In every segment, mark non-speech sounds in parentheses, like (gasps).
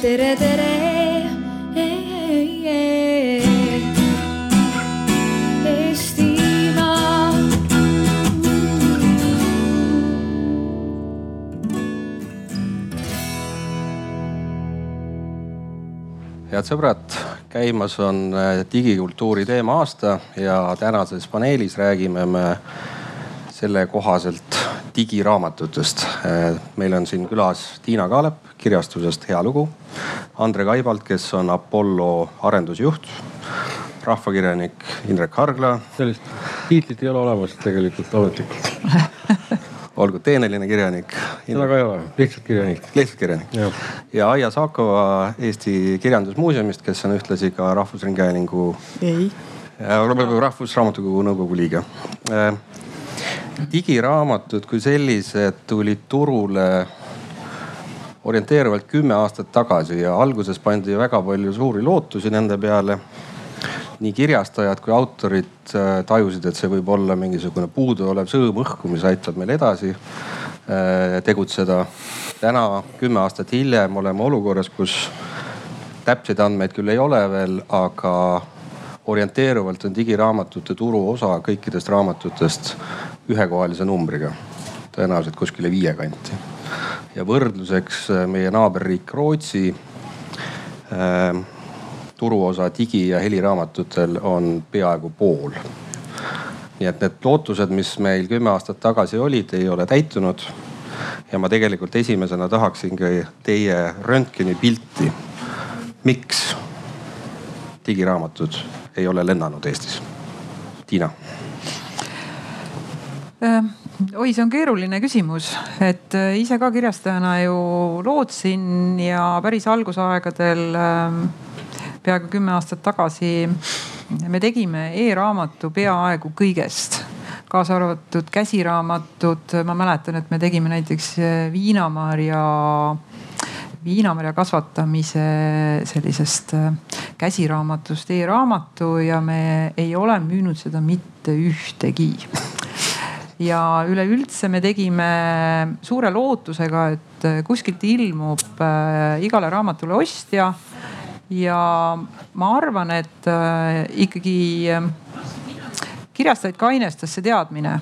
tere, tere. Head sõbrad, käimas on äh, digikultuuri teema-aasta ja tänases paneelis räägime me selle kohaselt digiraamatutest. Äh, meil on siin külas Tiina Kaalep kirjastusest Hea Lugu, Andre Kaibalt, kes on Apollo arendusjuht, rahvakirjanik Indrek Hargla, sellist tiitlit ei ole olemas tegelikult ametlikult. (laughs) olgu teeneline kirjanik, seda ka ei ole, lihtsalt kirjanik. lihtsalt kirjanik jah, ja Aija Saakova Eesti Kirjandusmuuseumist, kes on ühtlasi ka Rahvusringhäälingu ei, Rahvusraamatukogu nõukogu liige. Digiraamatud kui sellised tulid turule orienteeruvalt kümme aastat tagasi ja alguses pandi väga palju suuri lootusi nende peale. nii kirjastajad kui autorid äh, tajusid, et see võib olla mingisugune puuduolev sõõm õhku, mis aitab meil edasi äh, tegutseda. täna, kümme aastat hiljem oleme olukorras, kus täpseid andmeid küll ei ole veel, aga orienteeruvalt on digiraamatute turuosa kõikidest raamatutest ühekohalise numbriga. tõenäoliselt kuskile viie kanti. ja võrdluseks äh, meie naaberriik Rootsi äh, turuosa digi- ja heliraamatutel on peaaegu pool. nii et need lootused, mis meil kümme aastat tagasi olid, ei ole täitunud. ja ma tegelikult esimesena tahaksingi teie röntgenipilti. miks digiraamatud ei ole lennanud Eestis? Tiina oi, see on keeruline küsimus, et äh, ise ka kirjastajana ju lootsin ja päris algusaegadel ähm, peaaegu kümme aastat tagasi me tegime e-raamatu peaaegu kõigest kaasa arvatud käsiraamatud, ma mäletan, et me tegime näiteks äh, viinamarja, viinamarja kasvatamise sellisest äh, käsiraamatust e-raamatu ja me ei ole müünud seda mitte ühtegi ja üleüldse me tegime suure lootusega, et kuskilt ilmub äh, igale raamatule ostja. ja ma arvan, et äh, ikkagi äh, kirjastajaid kainestas see teadmine,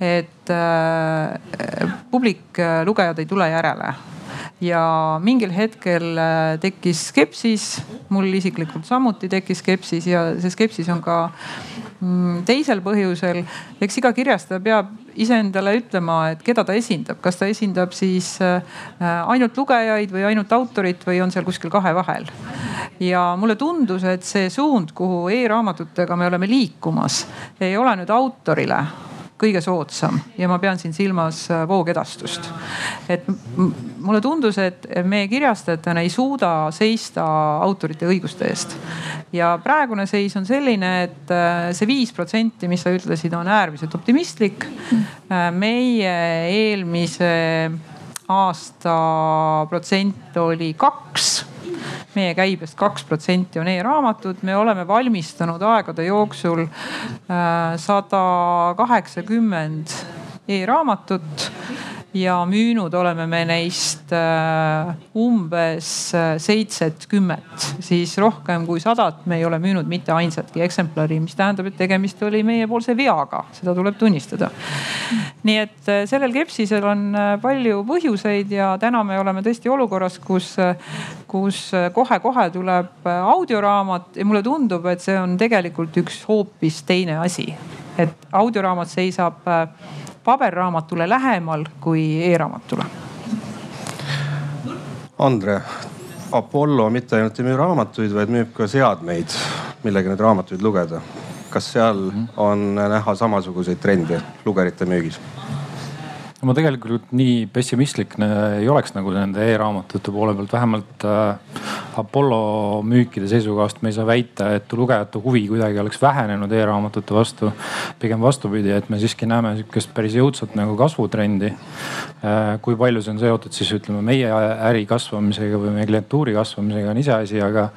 et äh, publik, äh, lugejad ei tule järele ja mingil hetkel äh, tekkis skepsis, mul isiklikult samuti tekkis skepsis ja see skepsis on ka mm, teisel põhjusel. eks iga kirjastaja peab iseendale ütlema, et keda ta esindab, kas ta esindab siis äh, ainult lugejaid või ainult autorit või on seal kuskil kahe vahel. ja mulle tundus, et see suund, kuhu e-raamatutega me oleme liikumas, ei ole nüüd autorile kõige soodsam ja ma pean siin silmas äh, voogedastust. et mulle tundus, et me kirjastajatena ei suuda seista autorite õiguste eest. ja praegune seis on selline, et äh, see viis protsenti, mis sa ütlesid, on äärmiselt optimistlik. Äh, meie eelmise aasta protsent oli kaks meie käibest kaks protsenti on e-raamatud, me oleme valmistanud aegade jooksul sada kaheksakümmend e-raamatut ja müünud oleme me neist äh, umbes seitsekümmend, siis rohkem kui sadat me ei ole müünud mitte ainsatki eksemplari, mis tähendab, et tegemist oli meiepoolse veaga, seda tuleb tunnistada. nii et äh, sellel skepsisel on äh, palju põhjuseid ja täna me oleme tõesti olukorras, kus, kus kohe-kohe tuleb audioraamat ja mulle tundub, et see on tegelikult üks hoopis teine asi. Et audioraamat seisab paberraamatule lähemal kui e-raamatule. Andre, Apollo mitte ainult ei müü raamatuid, vaid müüb ka seadmeid, millega neid raamatuid lugeda. kas seal on näha samasuguseid trende lugerite müügis? ma tegelikult nii pessimistlik ne- ei oleks nagu nende e-raamatute poole pealt, vähemalt äh, Apollo müükide seisukohast me ei saa väita, et lugejate huvi kuidagi oleks vähenenud e-raamatute vastu. pigem vastupidi, et me siiski näeme sihukest päris jõudsat nagu kasvutrendi äh,. kui palju see on seotud siis ütleme meie äri kasvamisega või meie klientuuri kasvamisega on iseasi, aga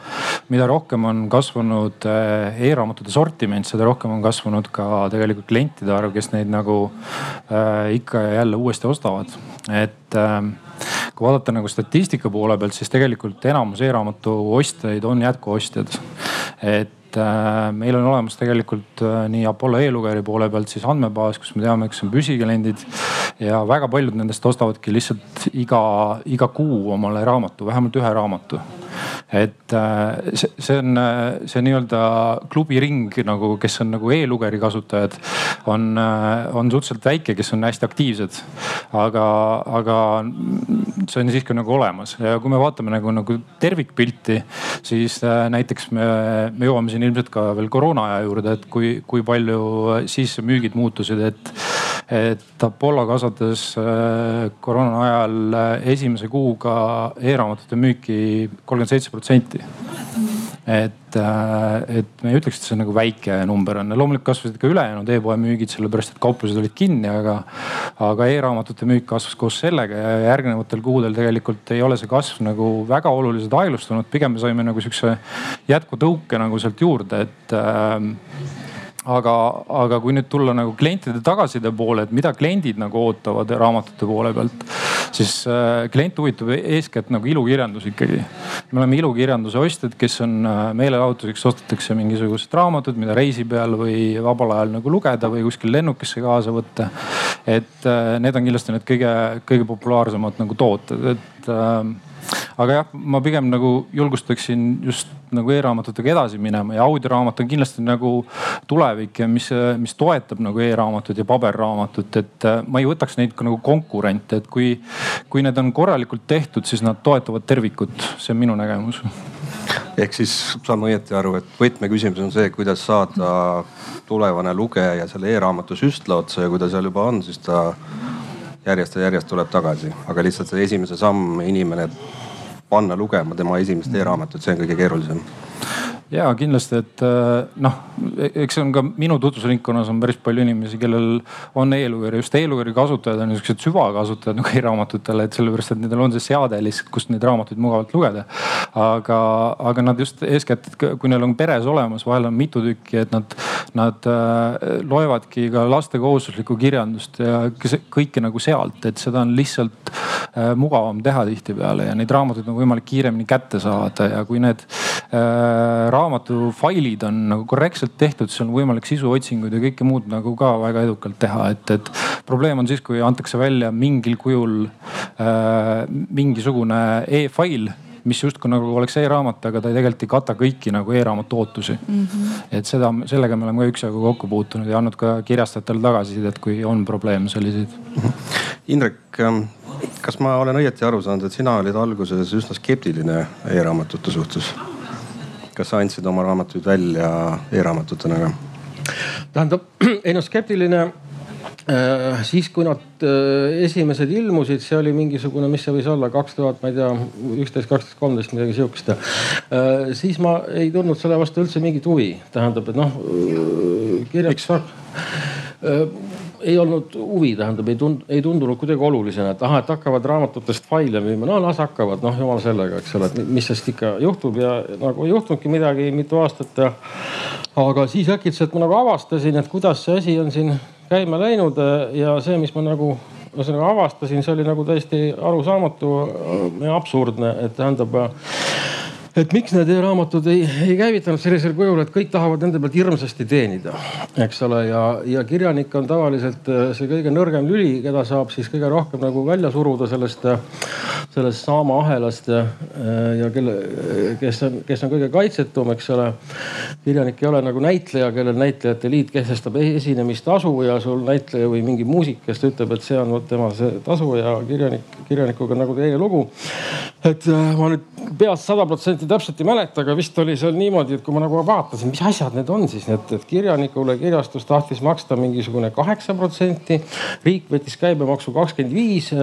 mida rohkem on kasvanud äh, e-raamatute sortiment, seda rohkem on kasvanud ka tegelikult klientide arv, kes neid nagu äh, ikka ja jälle uuesti ostavad. et äh, kui vaadata nagu statistika poole pealt, siis tegelikult enamus e-raamatu ostjaid on jätkuostjad. et äh, meil on olemas tegelikult äh, nii Apollo e-lugejari poole pealt siis andmebaas, kus me teame, kes on püsikliendid. ja väga paljud nendest ostavadki lihtsalt iga, iga kuu omale raamatu, vähemalt ühe raamatu et äh, see, see on see nii-öelda klubiring nagu, kes on nagu e-lugeri kasutajad, on, on suhteliselt väike, kes on hästi aktiivsed. aga, aga see on siiski nagu olemas ja kui me vaatame nagu, nagu tervikpilti, siis näiteks me, me jõuame siin ilmselt ka veel koroonaaja juurde, et kui, kui palju siis müügid muutusid, et, et Apollo kasvatas äh, koroona ajal esimese kuuga e-raamatute müüki kolmkümmend seitse protsenti et, äh, et me ei ütleks, et see nagu väike number on. loomulikult kasvasid ka ülejäänud e-poe müügid, sellepärast et kauplused olid kinni, aga, aga e-raamatute müük kasvas koos sellega ja järgnevatel kuudel tegelikult ei ole see kasv nagu väga oluliselt aeglustunud. pigem me saime nagu sihukese jätkutõuke nagu sealt juurde, et äh, aga, aga kui nüüd tulla nagu klientide tagasiside poole, et mida kliendid nagu ootavad raamatute poole pealt, siis äh, klient huvitub eeskätt nagu ilukirjandus ikkagi. me oleme ilukirjanduse ostjad, kes on äh, meelelahutuseks ostetakse mingisugused raamatud, mida reisi peal või vabal ajal nagu lugeda või kuskil lennukisse kaasa võtta. et äh, need on kindlasti need kõige, kõige populaarsemad nagu tooted, et aga jah, ma pigem nagu julgustaksin just nagu e-raamatutega edasi minema ja audioraamat on kindlasti nagu tulevik ja mis, mis toetab nagu e-raamatut ja paberraamatut, et äh, ma ei võtaks neid ka nagu konkurente, et kui, kui need on korralikult tehtud, siis nad toetavad tervikut, see on minu nägemus. Ehk siis saan ma õieti aru, et võtmeküsimus on see, kuidas saada tulevane lugeja selle e-raamatu süstla otsa ja kui ta seal juba on, siis ta järjest ja järjest tuleb tagasi, aga lihtsalt see esimese samm inimene panna lugema tema esimest e-raamatut, see on kõige keerulisem ja kindlasti, et äh, noh, eks see on ka minu tutvusringkonnas on päris palju inimesi, kellel on e-lugeja, just e-lugejari kasutajad on niisugused süvakasutajad nagu e-raamatutele, et sellepärast, et nendel on see seade lihtsalt, kust neid raamatuid mugavalt lugeda. aga, aga nad just eeskätt, kui neil on peres olemas, vahel on mitu tükki, et nad, nad äh, loevadki ka laste kohustuslikku kirjandust ja kõike nagu sealt, et seda on lihtsalt äh, mugavam teha tihtipeale ja neid raamatuid on võimalik kiiremini kätte saada ja kui need äh, raamatu failid on nagu korrektselt tehtud, siis on võimalik sisuotsinguid ja kõike muud nagu ka väga edukalt teha, et, et probleem on siis, kui antakse välja mingil kujul äh, mingisugune e-fail mis justkui nagu oleks e-raamat, aga ta tegelikult ei kata kõiki nagu e-raamatu ootusi mm. -hmm. et seda, sellega me oleme ka üksjagu kokku puutunud ja andnud ka kirjastajatele tagasisidet, kui on probleeme selliseid. Indrek, ähm, kas ma olen õieti aru saanud, et sina olid alguses üsna skeptiline e-raamatute suhtes? Kas sa andsid oma raamatuid välja e-raamatutena ka? tähendab, (clears throat) ei no skeptiline äh, siis, kui nad äh, esimesed ilmusid, see oli mingisugune, mis see võis olla, kaks tuhat, ma ei tea, üksteist, kaksteist, kolmteist, midagi sihukest. Äh, siis ma ei tundnud selle vastu üldse mingit huvi, tähendab, et noh, kirjaks ei olnud huvi, tähendab, ei tund-, ei tundunud kuidagi olulisena, et ahah, et hakkavad raamatutest faile müüma, no las hakkavad, noh jumal sellega, eks ole, et mis sest ikka juhtub ja nagu ei juhtunudki midagi mitu aastat ja. aga siis äkitselt ma nagu avastasin, et kuidas see asi on siin käima läinud ja see, mis ma nagu ühesõnaga avastasin, see oli nagu täiesti arusaamatu ja absurdne, et tähendab et miks need e-raamatud ei, ei käivitanud sellisel kujul, et kõik tahavad nende pealt hirmsasti teenida, eks ole, ja, ja kirjanik on tavaliselt äh, see kõige nõrgem lüli, keda saab siis kõige rohkem nagu välja suruda sellest, äh, sellest saama ahelast ja, äh, ja kelle, kes on, kes on kõige kaitsetum, eks ole. kirjanik ei ole nagu näitleja, kellel näitlejate liit kehtestab e-, esinemistasu ja sul näitleja või mingi muusik, kes ütleb, et see on vot tema see tasu ja kirjanik, kirjanikuga nagu teie lugu. et ma nüüd peast sada protsenti täpselt ei mäleta, aga vist oli seal niimoodi, et kui ma nagu vaatasin, mis asjad need on siis need, et kirjanikule kirjastus tahtis maksta mingisugune kaheksa protsenti. riik võttis käibemaksu kakskümmend viis, äh,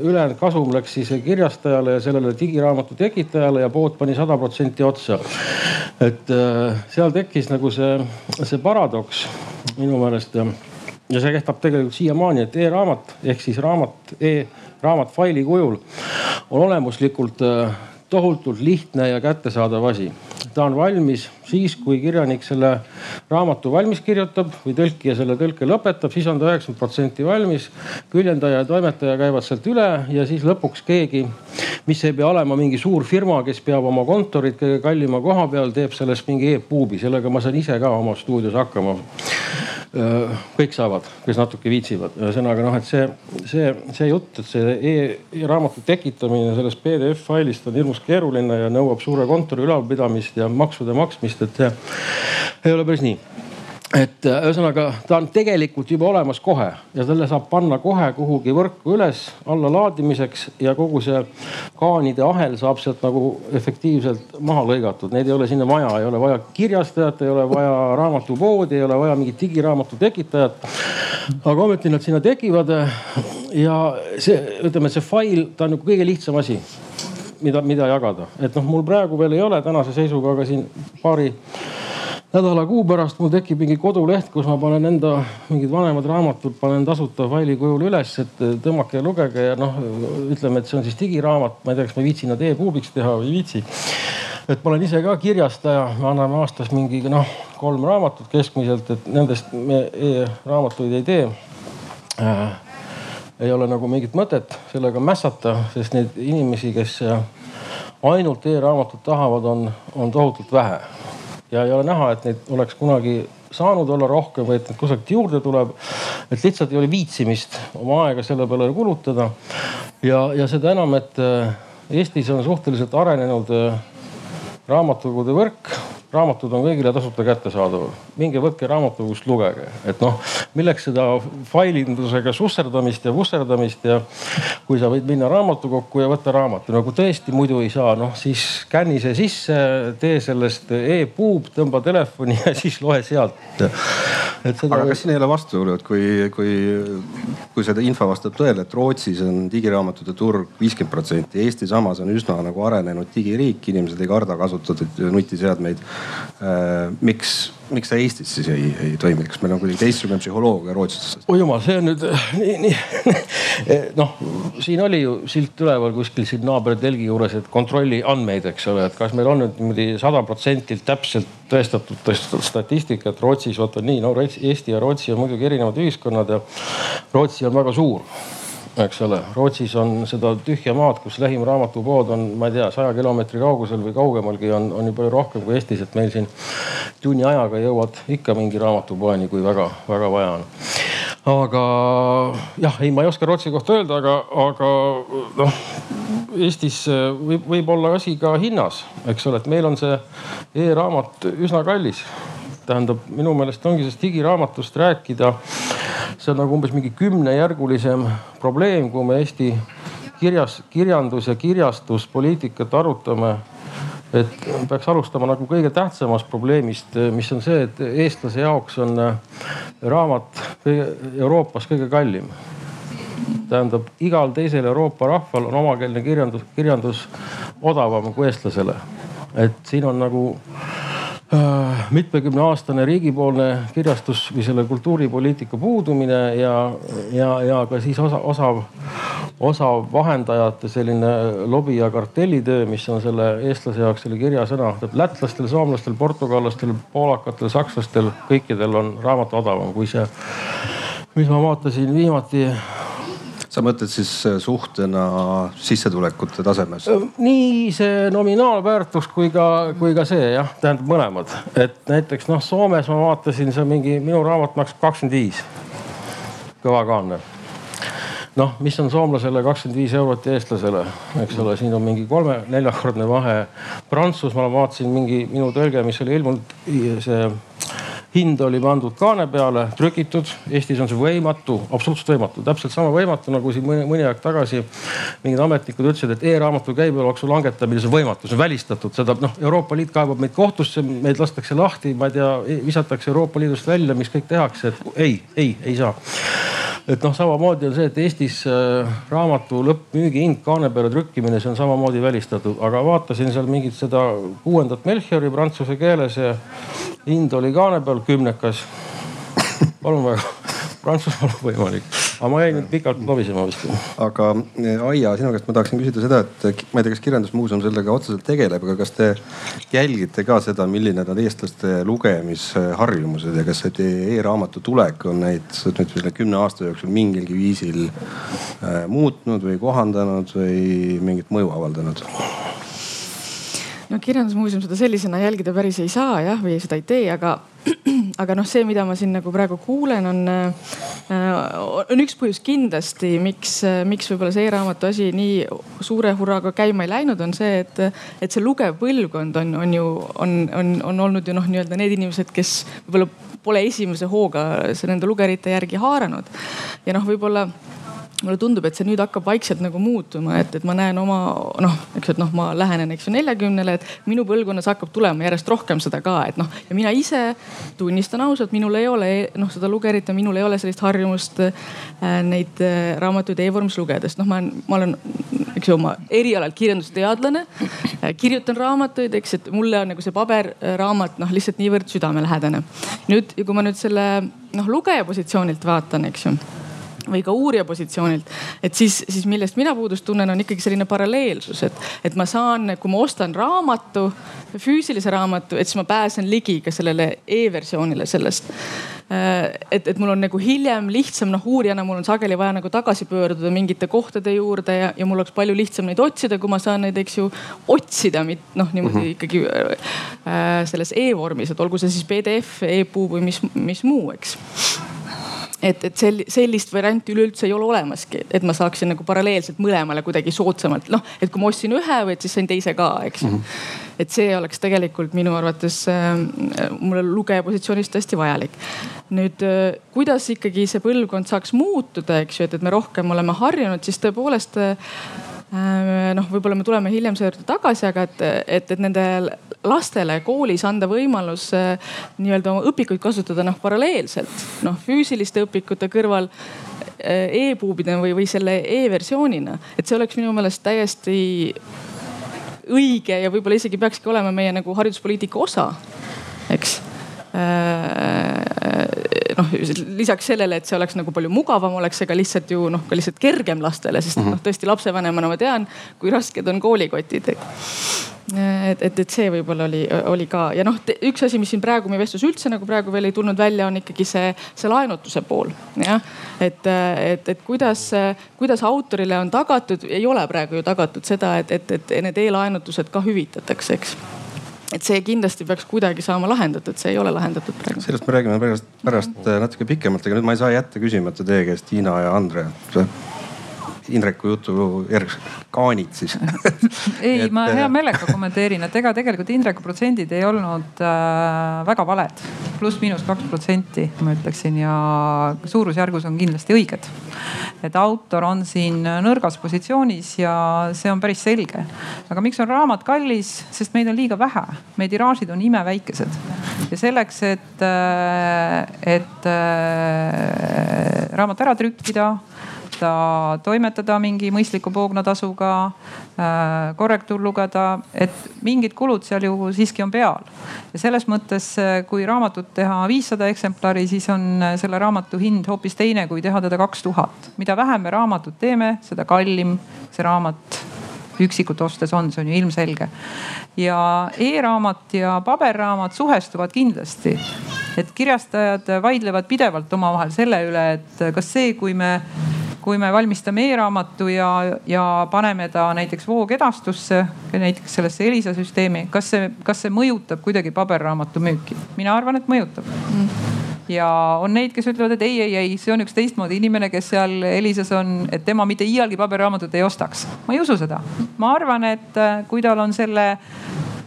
ülejäänud kasum läks siis kirjastajale ja sellele digiraamatu tekitajale ja pood pani sada protsenti otsa. et äh, seal tekkis nagu see, see paradoks minu meelest ja see kestab tegelikult siiamaani, et e-raamat ehk siis raamat e raamat faili kujul on olemuslikult äh, tohutult lihtne ja kättesaadav asi. ta on valmis siis, kui kirjanik selle raamatu valmis kirjutab või tõlkija selle tõlke lõpetab, siis on ta üheksakümmend protsenti valmis. küljendaja ja toimetaja käivad sealt üle ja siis lõpuks keegi, mis ei pea olema mingi suur firma, kes peab oma kontorit kõige kallima koha peal, teeb sellest mingi e-puubi, sellega ma saan ise ka oma stuudios hakkama kõik saavad, kes natuke viitsivad. ühesõnaga noh, et see, see, see jutt, et see e-raamatu tekitamine sellest PDF failist on hirmus keeruline ja nõuab suure kontori ülalpidamist ja maksude maksmist, et see ei ole päris nii et äh, ühesõnaga ta on tegelikult juba olemas kohe ja selle saab panna kohe kuhugi võrku üles allalaadimiseks ja kogu see kaanide ahel saab sealt nagu efektiivselt maha lõigatud. Neid ei ole sinna vaja, ei ole vaja kirjastajat, ei ole vaja raamatupoodi, ei ole vaja mingit digiraamatu tekitajat. aga ometi nad sinna tekivad. ja see, ütleme, see fail, ta on nagu kõige lihtsam asi mida, mida jagada, et noh, mul praegu veel ei ole tänase seisuga, aga siin paari nädala kuu pärast mul tekib mingi koduleht, kus ma panen enda mingid vanemad raamatud, panen tasuta faili kujul üles, et tõmmake ja lugege ja noh, ütleme, et see on siis digiraamat, ma ei tea, kas ma viitsin nad e-puubiks teha või ei viitsi. et ma olen ise ka kirjastaja, me anname aastas mingi noh, kolm raamatut keskmiselt, et nendest me e-raamatuid ei tee äh, ei ole nagu mingit mõtet sellega mässata, sest neid inimesi, kes ainult e-raamatut tahavad, on, on tohutult vähe ja ei ole näha, et neid oleks kunagi saanud olla rohkem või et neid kusagilt juurde tuleb. et lihtsalt ei ole viitsimist oma aega selle peale kulutada. ja, ja seda enam, et äh, Eestis on suhteliselt arenenud äh, raamatukogude võrk raamatud on kõigile tasuta kättesaadaval. minge võtke raamatukogust, lugege, et noh, milleks seda failindusega susserdamist ja vusserdamist ja kui sa võid minna raamatukokku ja võtta raamatu, no kui tõesti muidu ei saa, noh siis skänni see sisse, tee sellest e-puub, tõmba telefoni ja siis loe sealt. Seda... aga kas siin ei ole vastuolu, et kui, kui, kui seda info vastab tõele, et Rootsis on digiraamatute turg viiskümmend protsenti, Eesti samas on üsna nagu arenenud digiriik, inimesed ei karda kasutada nutiseadmeid miks, miks see Eestis siis ei, ei toimi, kas meil on kuidagi teistsugune psühholoogia rootslastest? oi jumal, see on nüüd nii, nii. (laughs) Noh, siin oli ju silt üleval kuskil siin naabertelgi juures, et kontrolli andmeid, eks ole, et kas meil on nüüd niimoodi sada protsenti täpselt tõestatud, tõestatud statistika, et Rootsis on nii, no Eesti ja Rootsi on muidugi erinevad ühiskonnad ja Rootsi on väga suur eks ole. Rootsis on seda tühja maad, kus lähim raamatupood on, ma ei tea, saja kilomeetri kaugusel või kaugemalgi on, on ju palju rohkem kui Eestis, et meil siin tunni ajaga jõuad ikka mingi raamatupoeni, kui väga-väga vaja on. aga jah, ei, ma ei oska Rootsi kohta öelda, aga, aga noh, Eestis võib, võib olla asi ka hinnas, eks ole, et meil on see e-raamat üsna kallis tähendab, minu meelest ongi sellest digiraamatust rääkida see on nagu umbes mingi kümnejärgulisem probleem, kui me Eesti kirjas, kirjandus ja kirjastuspoliitikat arutame. et peaks alustama nagu kõige tähtsamast probleemist, mis on see, et eestlase jaoks on äh, raamat Euroopas kõige kallim tähendab, igal teisel Euroopa rahval on omakeelne kirjandus, kirjandus odavam kui eestlasele. et siin on nagu mitmekümneaastane riigipoolne kirjastus või selle kultuuripoliitika puudumine ja, ja, ja ka siis osa, osav, osav vahendajate selline lobi ja kartellitöö, mis on selle eestlase jaoks selle kirjasõna. lätlastel, soomlastel, portugallastel, poolakatel, sakslastel, kõikidel on raamat odavam kui see, mis ma vaatasin viimati sa mõtled siis äh, suhtena sissetulekute tasemes? Äh, nii see nominaalväärtus kui ka, kui ka see jah, tähendab mõlemad. et näiteks noh, Soomes ma vaatasin, see mingi minu raamat maksab kakskümmend viis, kõvakaanne noh, mis on soomlasele kakskümmend viis eurot ja eestlasele, eks ole, siin on mingi kolme-neljakordne vahe. Prantsusmaal ma vaatasin mingi minu tõlge, mis oli ilmunud see hind oli pandud kaane peale, trükitud. Eestis on see võimatu, absoluutselt võimatu, täpselt sama võimatu nagu siin mõni, mõni aeg tagasi mingid ametnikud ütlesid, et e-raamatu käibemaksu langetamine, see on võimatu, see on välistatud, seda noh, Euroopa Liit kaebab meid kohtusse, meid lastakse lahti, ma ei tea, visatakse Euroopa Liidust välja, mis kõik tehakse, et ei, ei, ei saa. Et noh, samamoodi on see, et Eestis äh, raamatu lõppmüügi hind kaane peale trükkimine, see on samamoodi välistatud, aga vaatasin seal mingit seda kuuendat Melchiori prantsuse keeles ja hind oli kaane peal kümnekas. palun väga, Prantsusmaal on võimalik, aga ma jäin nüüd pikalt lobisema vist. aga eh, Aija, sinu käest ma tahaksin küsida seda, et ma ei tea, kas Kirjandusmuuseum sellega otseselt tegeleb, aga kas te jälgite ka seda, milline on eestlaste lugemisharjumused ja kas see e-raamatu tulek on neid nüüd selle kümne aasta jooksul mingilgi viisil äh, muutnud või kohandanud või mingit mõju avaldanud? No Kirjandusmuuseum seda sellisena jälgida päris ei saa jah, või seda ei tee, aga, (clears throat) aga noh, see, mida ma siin nagu praegu kuulen, on, äh, on üks põhjus kindlasti, miks, miks võib-olla see e-raamatu asi nii suure hurraaga käima ei läinud, on see, et, et see lugev põlvkond on, on ju, on, on, on olnud ju noh, nii-öelda need inimesed, kes võib-olla pole esimese hooga nende lugerite järgi haaranud. Ja noh, võib-olla mulle tundub, et see nüüd hakkab vaikselt nagu muutuma, et, et ma näen oma noh, eks, et noh, ma lähenen, eks ju neljakümnele, et minu põlvkonnas hakkab tulema järjest rohkem seda ka, et noh ja mina ise tunnistan ausalt, minul ei ole noh seda lugerit ja minul ei ole sellist harjumust äh, neid äh, raamatuid e-vormis lugeda, sest noh, ma olen, ma olen, eks ju oma erialalt kirjandusteadlane äh,. kirjutan raamatuid, eks, et mulle on nagu see paberraamat noh, lihtsalt niivõrd südamelähedane. nüüd, kui ma nüüd selle noh lugeja positsioonilt vaatan, eks ju või ka uurija positsioonilt, et siis, siis millest mina puudust tunnen, on ikkagi selline paralleelsus, et, et ma saan, kui ma ostan raamatu, füüsilise raamatu, et siis ma pääsen ligi ka sellele e-versioonile sellest. Äh, et, et mul on nagu hiljem lihtsam, noh uurijana mul on sageli vaja nagu tagasi pöörduda mingite kohtade juurde ja, ja mul oleks palju lihtsam neid otsida, kui ma saan neid, eks ju, otsida, noh niimoodi mm -hmm. ikkagi äh, selles e-vormis, et olgu see siis PDF e, e-puu või mis, mis muu, eks et, et sel, sellist varianti üleüldse ei ole olemaski, et ma saaksin nagu paralleelselt mõlemale kuidagi soodsamalt, noh, et kui ma ostsin ühe või et siis sain teise ka, eks mm. -hmm. et see oleks tegelikult minu arvates äh, mulle lugeja positsioonist hästi vajalik. nüüd äh, kuidas ikkagi see põlvkond saaks muutuda, eks ju, et, et me rohkem oleme harjunud, siis tõepoolest äh, noh, võib-olla me tuleme hiljem selle juurde tagasi, aga et, et, et nende lastele koolis anda võimalus äh, nii-öelda õpikuid kasutada noh paralleelselt noh füüsiliste õpikute kõrval äh, e-puubidena või, või selle e-versioonina, et see oleks minu meelest täiesti õige ja võib-olla isegi peakski olema meie nagu hariduspoliitika osa, eks noh, lisaks sellele, et see oleks nagu palju mugavam, oleks see ka lihtsalt ju noh, ka lihtsalt kergem lastele, sest noh, tõesti lapsevanemana ma tean, kui rasked on koolikotid. Et, et, et see võib-olla oli, oli ka. Ja noh, üks asi, mis siin praegu meie vestlus üldse nagu praegu veel ei tulnud välja, on ikkagi see, see laenutuse pool jah. et, et, et kuidas, kuidas autorile on tagatud, ei ole praegu ju tagatud seda, et, et, et need e-laenutused ka hüvitatakse, eks et see kindlasti peaks kuidagi saama lahendatud, see ei ole lahendatud praegu. sellest me räägime pärast, pärast natuke pikemalt, aga nüüd ma ei saa jätta küsimata teie käest, Tiina ja Andre Indreku jutu kaanid siis (laughs) (laughs) ei, ma hea meelega kommenteerin, et ega tegelikult Indreku protsendid ei olnud äh, väga valed. pluss-miinus kaks protsenti, ma ütleksin ja suurusjärgus on kindlasti õiged. et autor on siin nõrgas positsioonis ja see on päris selge. aga miks on raamat kallis, sest meid on liiga vähe, meie tiraažid on imeväikesed ja selleks, et, äh, et äh, raamat ära trükkida ta toimetada mingi mõistliku poognatasuga, äh, korrektuur lugeda, et mingid kulud seal ju siiski on peal. ja selles mõttes, äh, kui raamatut teha viissada eksemplari, siis on äh, selle raamatu hind hoopis teine, kui teha teda kaks tuhat. mida vähem me raamatut teeme, seda kallim see raamat üksikut ostes on, see on ju ilmselge. ja e-raamat ja paberraamat suhestuvad kindlasti. et kirjastajad vaidlevad pidevalt omavahel selle üle, et kas see, kui me kui me valmistame e-raamatu ja, ja paneme ta näiteks voogedastusse, näiteks sellesse Elisa süsteemi, kas see, kas see mõjutab kuidagi paberraamatu müüki? mina arvan, et mõjutab mm ja on neid, kes ütlevad, et ei, ei, ei, see on üks teistmoodi inimene, kes seal Elisas on, et tema mitte iialgi paberraamatut ei ostaks. ma ei usu seda. ma arvan, et äh, kui tal on selle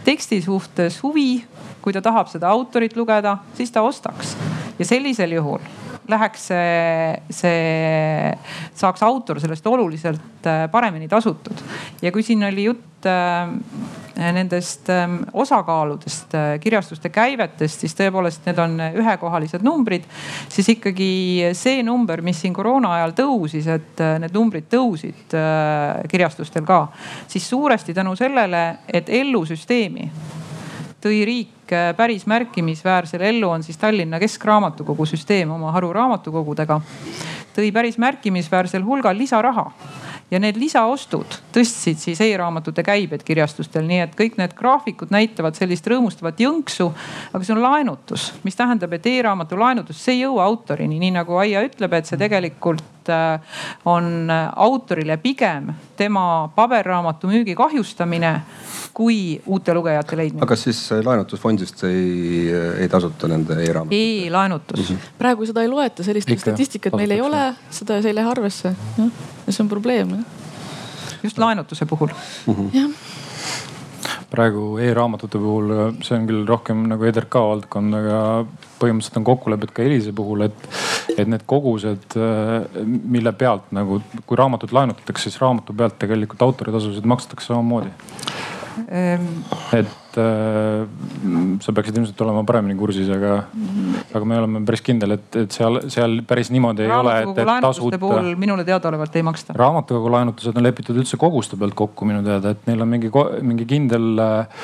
teksti suhtes huvi, kui ta tahab seda autorit lugeda, siis ta ostaks. ja sellisel juhul läheks see, see, saaks autor sellest oluliselt äh, paremini tasutud. ja kui siin oli jutt äh, nendest ähm, osakaaludest, äh, kirjastuste käivetest, siis tõepoolest need on ühekohalised numbrid. siis ikkagi see number, mis siin koroona ajal tõusis, et need numbrid tõusid kirjastustel ka, siis suuresti tänu sellele, et ellusüsteemi tõi riik äh, päris märkimisväärsel ellu, on siis Tallinna Keskraamatukogu süsteem oma haruraamatukogudega. tõi päris märkimisväärsel hulgal lisaraha ja need lisaostud tõstsid siis e-raamatute käibed kirjastustel, nii et kõik need graafikud näitavad sellist rõõmustavat jõnksu. aga see on laenutus, mis tähendab, et e-raamatu laenutus, see ei jõua autorini, nii nagu Aia ütleb, et see tegelikult on autorile pigem tema paberraamatu müügi kahjustamine kui uute lugejate leidmine. aga kas siis laenutusfondist ei, ei tasuta nende e-raamatute? e-laenutus mm. -hmm. praegu seda ei loeta, sellist Ikka, statistikat meil ei ole, seda ei lähe arvesse. ja see on probleem just laenutuse puhul mm. -hmm. jah praegu e-raamatute puhul, see on küll rohkem nagu EDRK valdkond, aga põhimõtteliselt on kokkulepped ka Elise puhul, et, et need kogused, mille pealt nagu, kui raamatut laenutatakse, siis raamatu pealt tegelikult autoritasusid makstakse samamoodi. Ehm.. Et äh, sa peaksid ilmselt olema paremini kursis, aga, aga me oleme päris kindel, et, et seal, seal päris niimoodi ei ole, et, et tasuta. puhul minule teadaolevalt ei maksta. raamatukogu laenutused on lepitud üldse koguste pealt kokku minu teada, et neil on mingi, mingi kindel äh,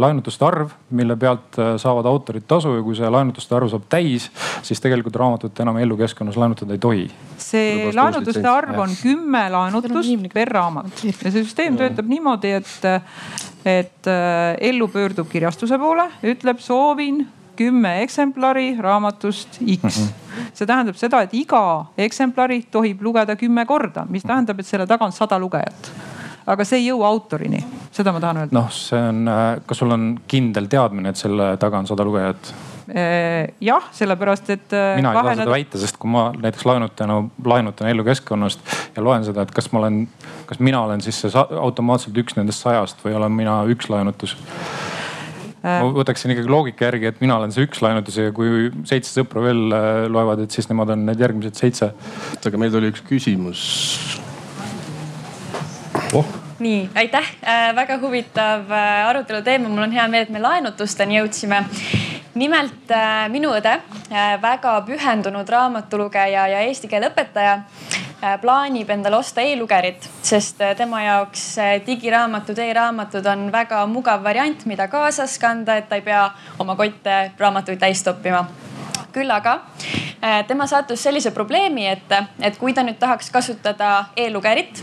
laenutuste arv, mille pealt äh, saavad autorid tasu ja kui see laenutuste arv saab täis, siis tegelikult raamatut enam elukeskkonnas laenutada ei tohi. see laenutuste arv on kümme laenutust per raamat ja see süsteem töötab niimoodi, et et äh, ellu pöördub kirjastuse poole, ütleb soovin kümme eksemplari raamatust X mm. -hmm. see tähendab seda, et iga eksemplari tohib lugeda kümme korda, mis tähendab, et selle taga on sada lugejat aga see ei jõua autorini, seda ma tahan öelda. noh, see on, äh, kas sul on kindel teadmine, et selle taga on sada lugejat? Äh, jah, sellepärast et. mina ei saa seda väita, sest kui ma näiteks laenutana, laenutan elukeskkonnast ja loen seda, et kas ma olen, kas mina olen siis see automaatselt üks nendest sajast või olen mina üks laenutus ma äh. võtaksin ikkagi loogika järgi, et mina olen see üks laenutus ja kui seitse sõpra veel loevad, et siis nemad on need järgmised seitse. aga meil tuli üks küsimus oh nii, aitäh äh,, väga huvitav äh, arutelu teema, mul on hea meel, et me laenutusteni jõudsime nimelt äh, minu õde äh,, väga pühendunud raamatulugeja ja eesti keele õpetaja äh,, plaanib endale osta e-lugerit, sest tema jaoks digiraamatud e, e-raamatud on väga mugav variant, mida kaasas kanda, et ta ei pea oma kotte raamatuid täis toppima. Küll aga tema sattus sellise probleemi ette, et kui ta nüüd tahaks kasutada e-lugerit,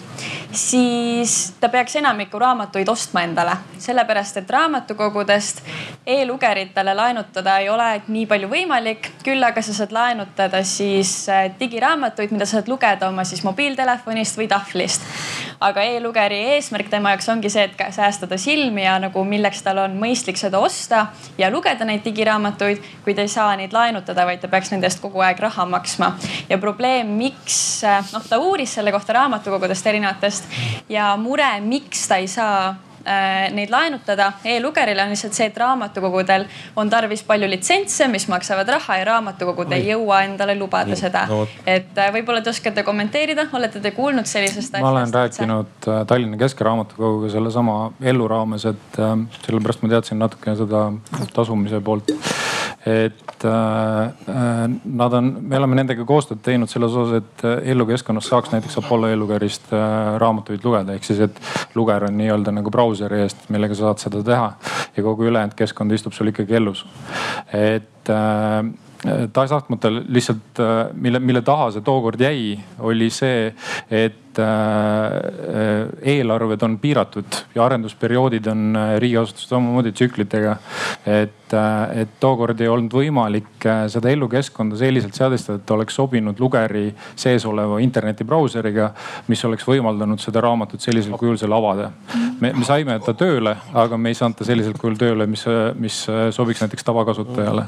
siis ta peaks enamiku raamatuid ostma endale, sellepärast et raamatukogudest e-lugeritele laenutada ei ole nii palju võimalik. küll aga sa saad laenutada siis äh, digiraamatuid, mida saad lugeda oma siis mobiiltelefonist või tahvlist. aga e-lugeri eesmärk tema jaoks ongi see, et säästada silmi ja nagu milleks tal on mõistlik seda osta ja lugeda neid digiraamatuid, kui ta ei saa neid laenutada, vaid ta peaks nende eest kogu aeg raha maksma. ja probleem, miks, äh, noh, ta uuris selle kohta raamatukogudest erinevatest ja mure, miks ta ei saa neid laenutada. E-lugerile on lihtsalt see, et raamatukogudel on tarvis palju litsentse, mis maksavad raha ja raamatukogud ei jõua endale lubada Nii, seda. no.. et äh, võib-olla te oskate kommenteerida, olete te kuulnud sellisest asjast? ma olen rääkinud äh, Tallinna Keskraamatukoguga sellesama ellu raames, et sellepärast ma teadsin natukene seda tasumise poolt. Et äh, äh, nad on, me oleme nendega koostööd teinud selles osas, et äh, elukeskkonnas saaks näiteks Apollo elukerist äh, raamatuid lugeda, ehk siis, et luger on nii-öelda nagu brauseri eest, millega sa saad seda teha ja kogu ülejäänud keskkond istub sul ikkagi ellus. et äh, tahes-tahtmata lihtsalt, äh, mille, mille taha see tookord jäi, oli see, et eelarved on piiratud ja arendusperioodid on riigiasutustel samamoodi tsüklitega. et et, äh, et tookord ei olnud võimalik äh, seda ellukeskkonda selliselt seadistada, et oleks sobinud lugeri sees oleva internetibrauseriga, mis oleks võimaldanud seda raamatut sellisel kujul seal avada. me, me saime ta tööle, aga me ei saanud ta sellisel kujul tööle, mis, mis sobiks näiteks tavakasutajale.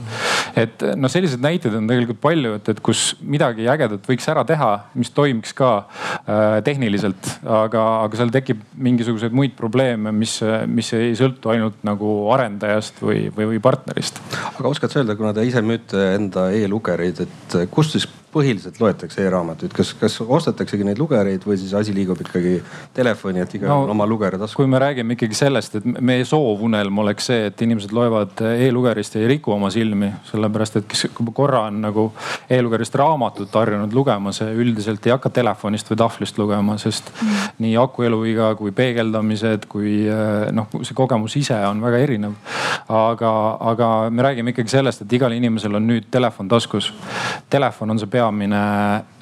et noh, selliseid näiteid on tegelikult palju, et, et kus midagi ägedat võiks ära teha, mis toimiks ka äh, tehniliselt, aga, aga seal tekib mingisuguseid muid probleeme, mis, mis ei sõltu ainult nagu arendajast või, või, või partnerist. aga oskad sa öelda, kuna te ise müüte enda e-lugereid, et kust siis põhiliselt loetakse e-raamatuid, kas, kas ostetaksegi neid lugereid või siis asi liigub ikkagi telefoni, et igaühel no, oma luger taskus? kui me räägime ikkagi sellest, et meie soovunelm oleks see, et inimesed loevad e-lugerist ja ei riku oma silmi, sellepärast et kes korra on nagu e-lugerist raamatut harjunud lugema, see üldiselt ei hakka telefonist või tahvlist lugema, sest mm. nii aku eluiga kui peegeldamised kui eh, noh, see kogemus ise on väga erinev. aga, aga me räägime ikkagi sellest, et igal inimesel on nüüd telefon taskus. Telefon on see pea peamine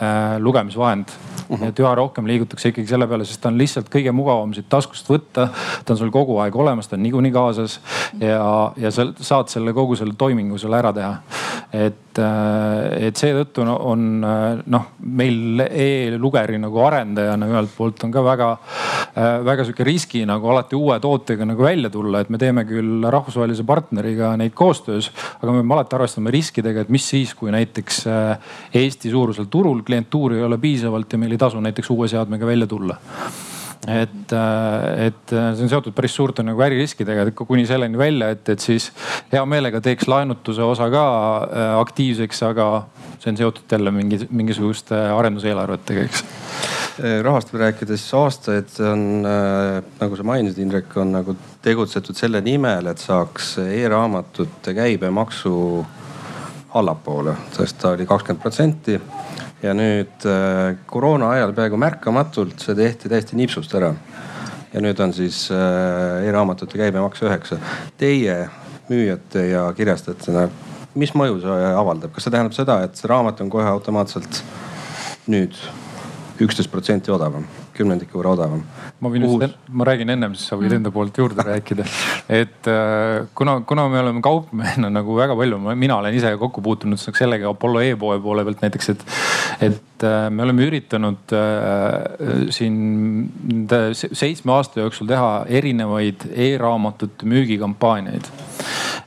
äh, lugemisvahend uh. -huh. et üha rohkem liigutakse ikkagi selle peale, sest ta on lihtsalt kõige mugavam siit taskust võtta. ta on sul kogu aeg olemas, ta on niikuinii kaasas ja, ja sa saad selle kogu selle toimingu seal ära teha. et, äh, et seetõttu on noh, meil e-lugeri nagu arendajana ühelt poolt on ka väga, äh, väga sihuke riski nagu alati uue tootega nagu välja tulla, et me teeme küll rahvusvahelise partneriga neid koostöös, aga me peame alati arvestama riskidega, et mis siis, kui näiteks äh, Eesti suurusel turul klientuuri ei ole piisavalt ja meil ei tasu näiteks uue seadmega välja tulla. Et, äh, et äh, see on seotud päris suurte nagu äririskidega, et kuni selleni välja, et, et siis hea meelega teeks laenutuse osa ka äh, aktiivseks, aga see on seotud jälle mingi, mingisuguste arenduseelarvetega, eks. Rahast rääkides aastaid on äh,, nagu sa mainisid, Indrek, on nagu tegutsetud selle nimel, et saaks e-raamatute käibemaksu allapoole, sest ta oli kakskümmend protsenti ja nüüd äh, koroona ajal peaaegu märkamatult see tehti täiesti nipsust ära. ja nüüd on siis äh, e-raamatute käibemaks üheksa. Teie müüjate ja kirjastajatena, mis mõju see avaldab, kas see tähendab seda, et see raamat on kohe automaatselt nüüd üksteist protsenti odavam? kümnendiku võrra odavam. Ma võin just, ma räägin ennem, siis sa võid enda poolt juurde rääkida. et äh, kuna, kuna me oleme kaupmehena (laughs) nagu väga palju, mina olen ise kokku puutunud sellega Apollo e-poe poole pealt näiteks, et, et äh, me oleme üritanud äh, siin seitsme aasta jooksul teha erinevaid e-raamatute müügikampaaniaid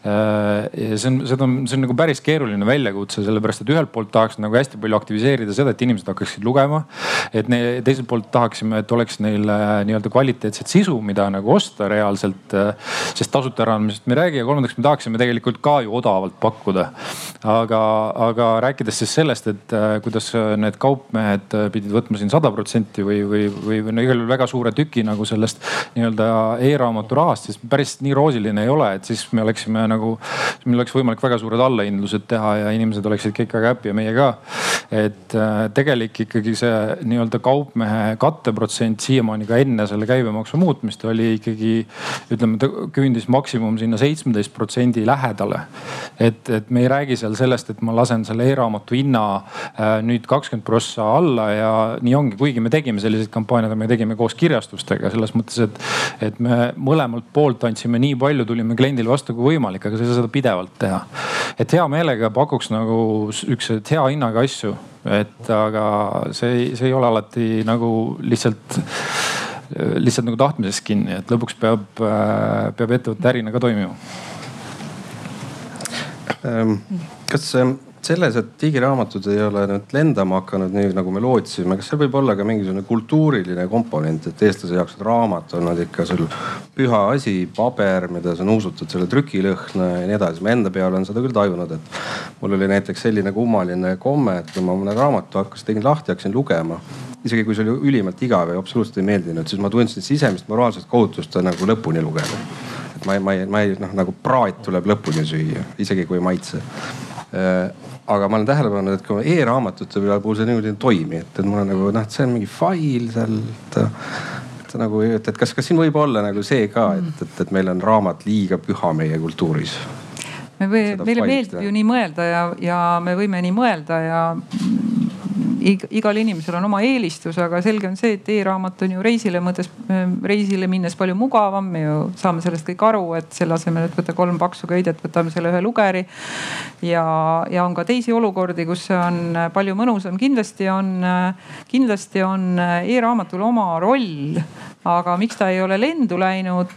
ja see on, seda on, see on nagu päris keeruline väljakutse, sellepärast et ühelt poolt tahaks nagu hästi palju aktiviseerida seda, et inimesed hakkaksid lugema. et ne, teiselt poolt tahaksime, et oleks neil nii-öelda kvaliteetset sisu, mida nagu osta reaalselt. sest tasuta äraandmisest me ei räägi ja kolmandaks me tahaksime tegelikult ka ju odavalt pakkuda. aga, aga rääkides siis sellest, et kuidas need kaupmehed pidid võtma siin sada protsenti või, või, või, või no igal juhul väga suure tüki nagu sellest nii-öelda e-raamatu rahast, siis päris nii roosiline ei ole, et siis me oleksime nagu, meil oleks võimalik väga suured allahindlused teha ja inimesed oleksid kõik väga happy ja meie ka. et äh, tegelik ikkagi see nii-öelda kaupmehe katteprotsent siiamaani ka enne selle käibemaksu muutmist oli ikkagi ütleme, küündis maksimum sinna seitsmeteist protsendi lähedale. et, et me ei räägi seal sellest, et ma lasen selle e-raamatu hinna äh, nüüd kakskümmend prossa alla ja nii ongi, kuigi me tegime selliseid kampaaniaid, me tegime koos kirjastustega selles mõttes, et, et me mõlemalt poolt andsime nii palju, tulime kliendile vastu kui võimalik võimalik, aga sa ei saa seda pidevalt teha. et hea meelega pakuks nagu siukseid hea hinnaga asju, et aga see see ei ole alati nagu lihtsalt lihtsalt nagu tahtmisest kinni, et lõpuks peab, peab ettevõtte ärina ka toimima. Ehm, kas selles, et digiraamatud ei ole nüüd lendama hakanud nii nagu me lootsime, kas seal võib olla ka mingisugune kultuuriline komponent, et eestlase jaoks raamat on nad ikka sul püha asi, paber, mida sa nuusutad selle trükilõhna ja nii edasi. ma enda peale olen seda küll tajunud, et mul oli näiteks selline kummaline komme, et kui ma mõne raamatu hakkasin, tegin lahti, hakkasin lugema isegi kui see oli ülimalt igav ja absoluutselt ei meeldinud, siis ma tundsin sisemist moraalset kohutust nagu lõpuni lugeda. et ma ei, ma ei, ma ei noh, nagu praat tuleb lõpuni süüa, isegi kui ei maitse aga ma olen tähele pannud, et kui e-raamatute puhul see niimoodi ei toimi, et, et mul on nagu noh, et see on mingi fail seal, et, et nagu, et, et kas, kas siin võib olla nagu see ka, et, et, et meil on raamat liiga püha meie kultuuris? me meile meeldib ju nii mõelda ja, ja me võime nii mõelda ja igal inimesel on oma eelistus, aga selge on see, et e-raamat on ju reisile mõttes, reisile minnes palju mugavam. me ju saame sellest kõik aru, et selle asemel, et võtta kolm paksu köidet, võtame selle ühe lugeri. ja, ja on ka teisi olukordi, kus see on palju mõnusam. kindlasti on, kindlasti on e-raamatul oma roll aga miks ta ei ole lendu läinud?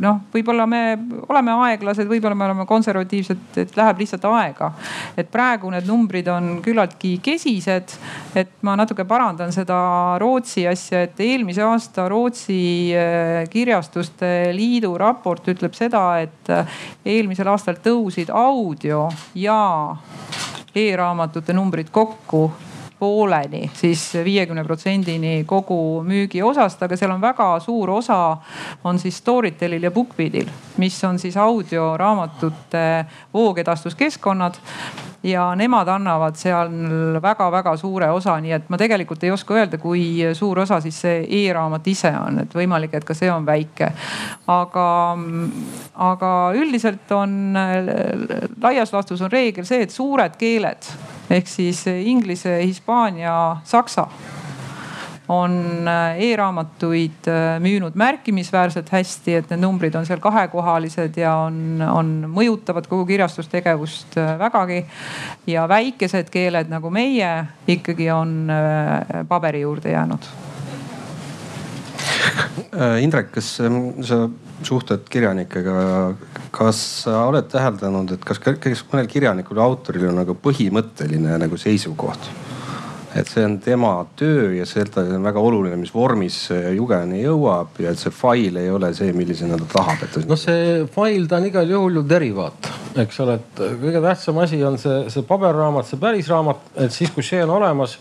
noh, võib-olla me oleme aeglased, võib-olla me oleme konservatiivsed, et läheb lihtsalt aega. et praegu need numbrid on küllaltki kesised. et ma natuke parandan seda Rootsi asja, et eelmise aasta Rootsi eh, Kirjastuste Liidu raport ütleb seda, et eh, eelmisel aastal tõusid audio ja e-raamatute numbrid kokku pooleni, siis viiekümne protsendini kogu müügiosast, aga seal on väga suur osa on siis Storytelil ja BookBeatil, mis on siis audioraamatute voogedastuskeskkonnad ja nemad annavad seal väga-väga suure osa, nii et ma tegelikult ei oska öelda, kui suur osa siis see e-raamat ise on, et võimalik, et ka see on väike. aga, aga üldiselt on laias laastus on reegel see, et suured keeled ehk siis inglise, hispaania, saksa on äh, e-raamatuid äh, müünud märkimisväärselt hästi, et need numbrid on seal kahekohalised ja on, on, mõjutavad kogu kirjastustegevust vägagi. ja väikesed keeled nagu meie ikkagi on paberi juurde jäänud. Indrek, kas sa suhtled kirjanikega, kas sa oled täheldanud, et kas, kas mõnel kirjanikul ja autoril on nagu põhimõtteline nagu seisukoht? Et see on tema töö ja seda on väga oluline, mis vormis lugejani jõuab ja et see fail ei ole see, millisena ta tahab, et. noh, see fail, ta on igal juhul ju derivaat, eks ole, et kõige tähtsam asi on see, see paberraamat, see päris raamat, et siis kui see on olemas,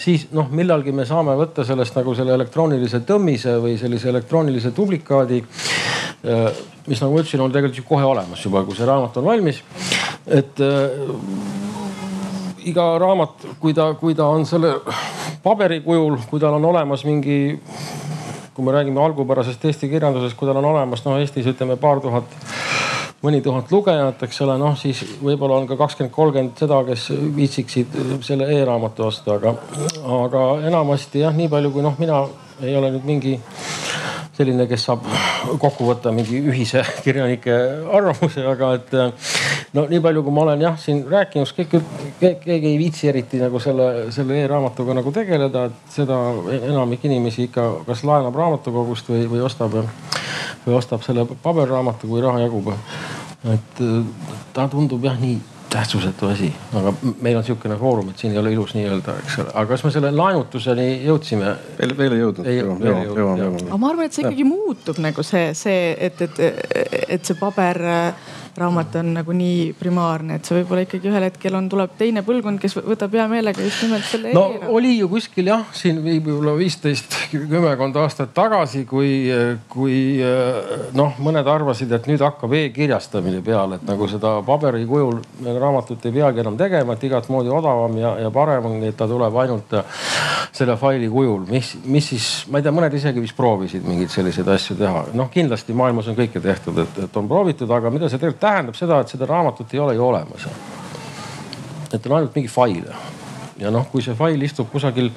siis noh, millalgi me saame võtta sellest nagu selle elektroonilise tõmmise või sellise elektroonilise duplikaadi mis nagu ma ütlesin, on tegelikult ju kohe olemas juba, kui see raamat on valmis. et iga raamat, kui ta, kui ta on selle paberi kujul, kui tal on olemas mingi, kui me räägime algupärasest eesti kirjandusest, kui tal on olemas noh Eestis ütleme paar tuhat, mõni tuhat lugejat, eks ole, noh siis võib-olla on ka kakskümmend, kolmkümmend seda, kes viitsiksid selle e-raamatu osta, aga, aga enamasti jah, nii palju kui noh, mina ei ole nüüd mingi selline, kes saab kokku võtta mingi ühise kirjanike arvamuse, aga et no nii palju, kui ma olen jah siin rääkinud, kõik, keegi ei viitsi eriti nagu selle, selle e-raamatuga nagu tegeleda, et seda enamik inimesi ikka kas laenab raamatukogust või, või ostab, või ostab selle paberraamatu, kui raha jagub. et ta tundub jah nii tähtsusetu asi, aga meil on sihukene foorum, et siin ei ole ilus nii-öelda, eks ole, aga kas me selle laenutuseni jõudsime? veel, veel ei jõudnud. aga ma arvan, et see ikkagi muutub nagu see, see, et, et, et see paber raamat on nagu nii primaarne, et see võib-olla ikkagi ühel hetkel on, tuleb teine põlvkond, kes võtab hea meelega just nimelt selle. no e oli ju kuskil jah, siin võib-olla viisteist, kümmekond aastat tagasi, kui, kui noh, mõned arvasid, et nüüd hakkab e-kirjastamine peale, et nagu seda paberi kujul raamatut ei peagi enam tegema, et igat moodi odavam ja, ja parem on, et ta tuleb ainult selle faili kujul, mis, mis siis, ma ei tea, mõned isegi vist proovisid mingeid selliseid asju teha. noh, kindlasti maailmas on kõike tehtud, et, et on proovitud, aga mida see tegelikult tähendab seda, et seda raamatut ei ole ju olemas. et on ainult mingi fail ja noh, kui see fail istub kusagil,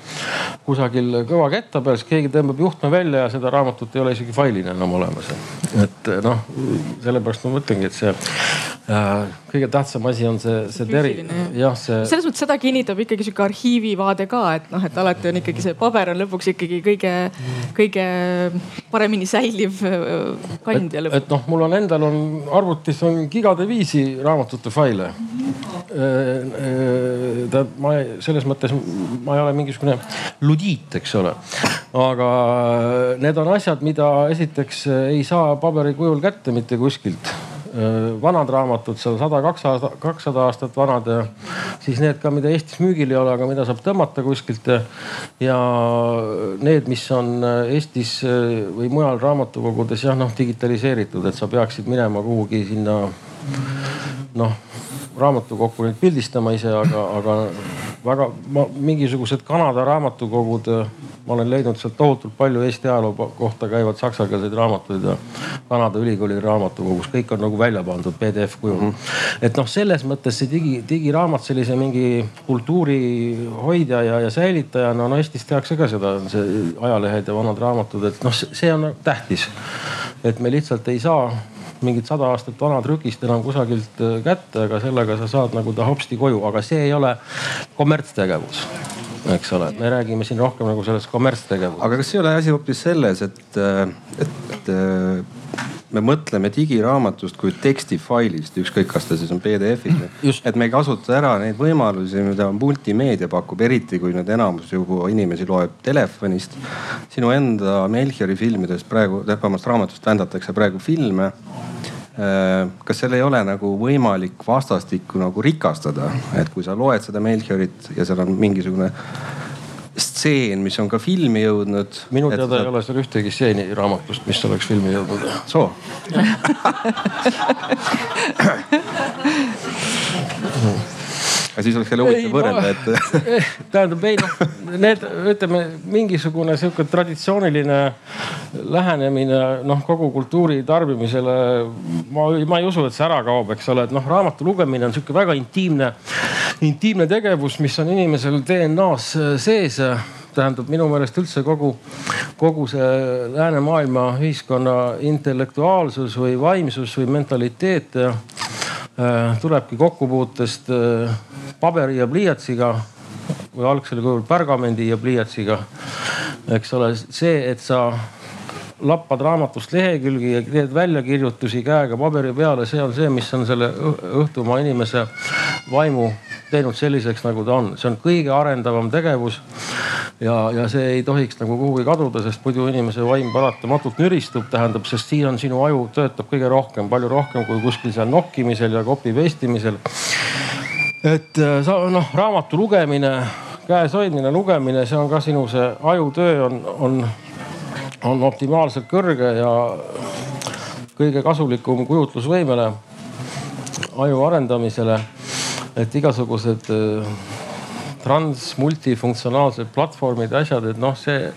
kusagil kõva ketta peal, siis keegi tõmbab juhtme välja ja seda raamatut ei ole isegi failina enam olemas. et noh, sellepärast ma mõtlengi, et see äh, kõige tähtsam asi on see, see teri-, jah, see. selles mõttes seda kinnitab ikkagi sihuke arhiivivaade ka, et noh, et alati on ikkagi see paber on lõpuks ikkagi kõige, kõige paremini säiliv äh, kand ja lõpuks. et noh, mul on endal on arvutis on gigade viisi raamatute faile mm. -hmm. Ta, ma selles mõttes ma ei ole mingisugune ludiit, eks ole. aga need on asjad, mida esiteks ei saa paberi kujul kätte mitte kuskilt vanad raamatud, seal sada, kakssada, kakssada aastat vanad siis need ka, mida Eestis müügil ei ole, aga mida saab tõmmata kuskilt. ja need, mis on Eestis või mujal raamatukogudes jah, noh digitaliseeritud, et sa peaksid minema kuhugi sinna noh raamatukokku nüüd pildistama ise, aga, aga väga ma, mingisugused Kanada raamatukogud, ma olen leidnud sealt tohutult palju Eesti ajaloo kohta käivad saksakeelseid raamatuid ja Kanada ülikooli raamatukogus, kõik on nagu välja pandud PDF kujul mm. -hmm. et noh, selles mõttes see digi, digiraamat sellise mingi kultuuri hoidja ja, ja säilitajana, no Eestis tehakse ka seda, see ajalehed ja vanad raamatud, et noh, see on tähtis. et me lihtsalt ei saa mingit sada aastat vana trükist enam kusagilt äh, kätte, aga sellega sa saad nagu ta hopsti koju, aga see ei ole kommertstegevus eks ole, me räägime siin rohkem nagu sellest kommertstegevusest. aga kas ei ole asi hoopis selles, et, äh, et äh, me mõtleme digiraamatust kui tekstifailist, ükskõik, kas ta siis on PDF-is. et me ei kasuta ära neid võimalusi, mida multimeedia pakub, eriti kui nüüd enamus juba inimesi loeb telefonist. sinu enda Melchiori filmidest praegu, vabandust raamatust vändatakse praegu filme äh, kas seal ei ole nagu võimalik vastastikku nagu rikastada, et kui sa loed seda Melchiorit ja seal on mingisugune stseen, mis on ka filmi jõudnud. minu teada et... ei ole seal ühtegi stseeni raamatust, mis oleks filmi jõudnud. soo (laughs) aga siis oleks jälle huvitav võrrelda, et. (laughs) tähendab ei noh, need ütleme mingisugune sihuke traditsiooniline lähenemine noh kogu kultuuri tarbimisele. ma, ma ei usu, et see ära kaob, eks ole, et noh, raamatu lugemine on sihuke väga intiimne, intiimne tegevus, mis on inimesel DNA-s sees tähendab minu meelest üldse kogu, kogu see läänemaailma ühiskonna intellektuaalsus või vaimsus või mentaliteet tulebki kokkupuutest äh, paberi ja pliiatsiga või algsel kujul pärgamendi ja pliiatsiga. eks ole, see, et sa lappad raamatust lehekülgi ja teed väljakirjutusi käega paberi peale, see on see, mis on selle õhtumaa inimese vaimu teinud selliseks, nagu ta on. see on kõige arendavam tegevus ja, ja see ei tohiks nagu kuhugi kaduda, sest muidu inimese vaim paratamatult nüristub, tähendab, sest siin on sinu aju töötab kõige rohkem, palju rohkem kui kuskil seal nokkimisel ja copy paste imisel. et äh, sa noh, raamatu lugemine, käes hoidmine, lugemine, see on ka sinu see ajutöö on, on, on optimaalselt kõrge ja kõige kasulikum kujutlusvõimele, aju arendamisele. Et igasugused äh, trans multifunktsionaalsed platvormid, asjad, et noh, see,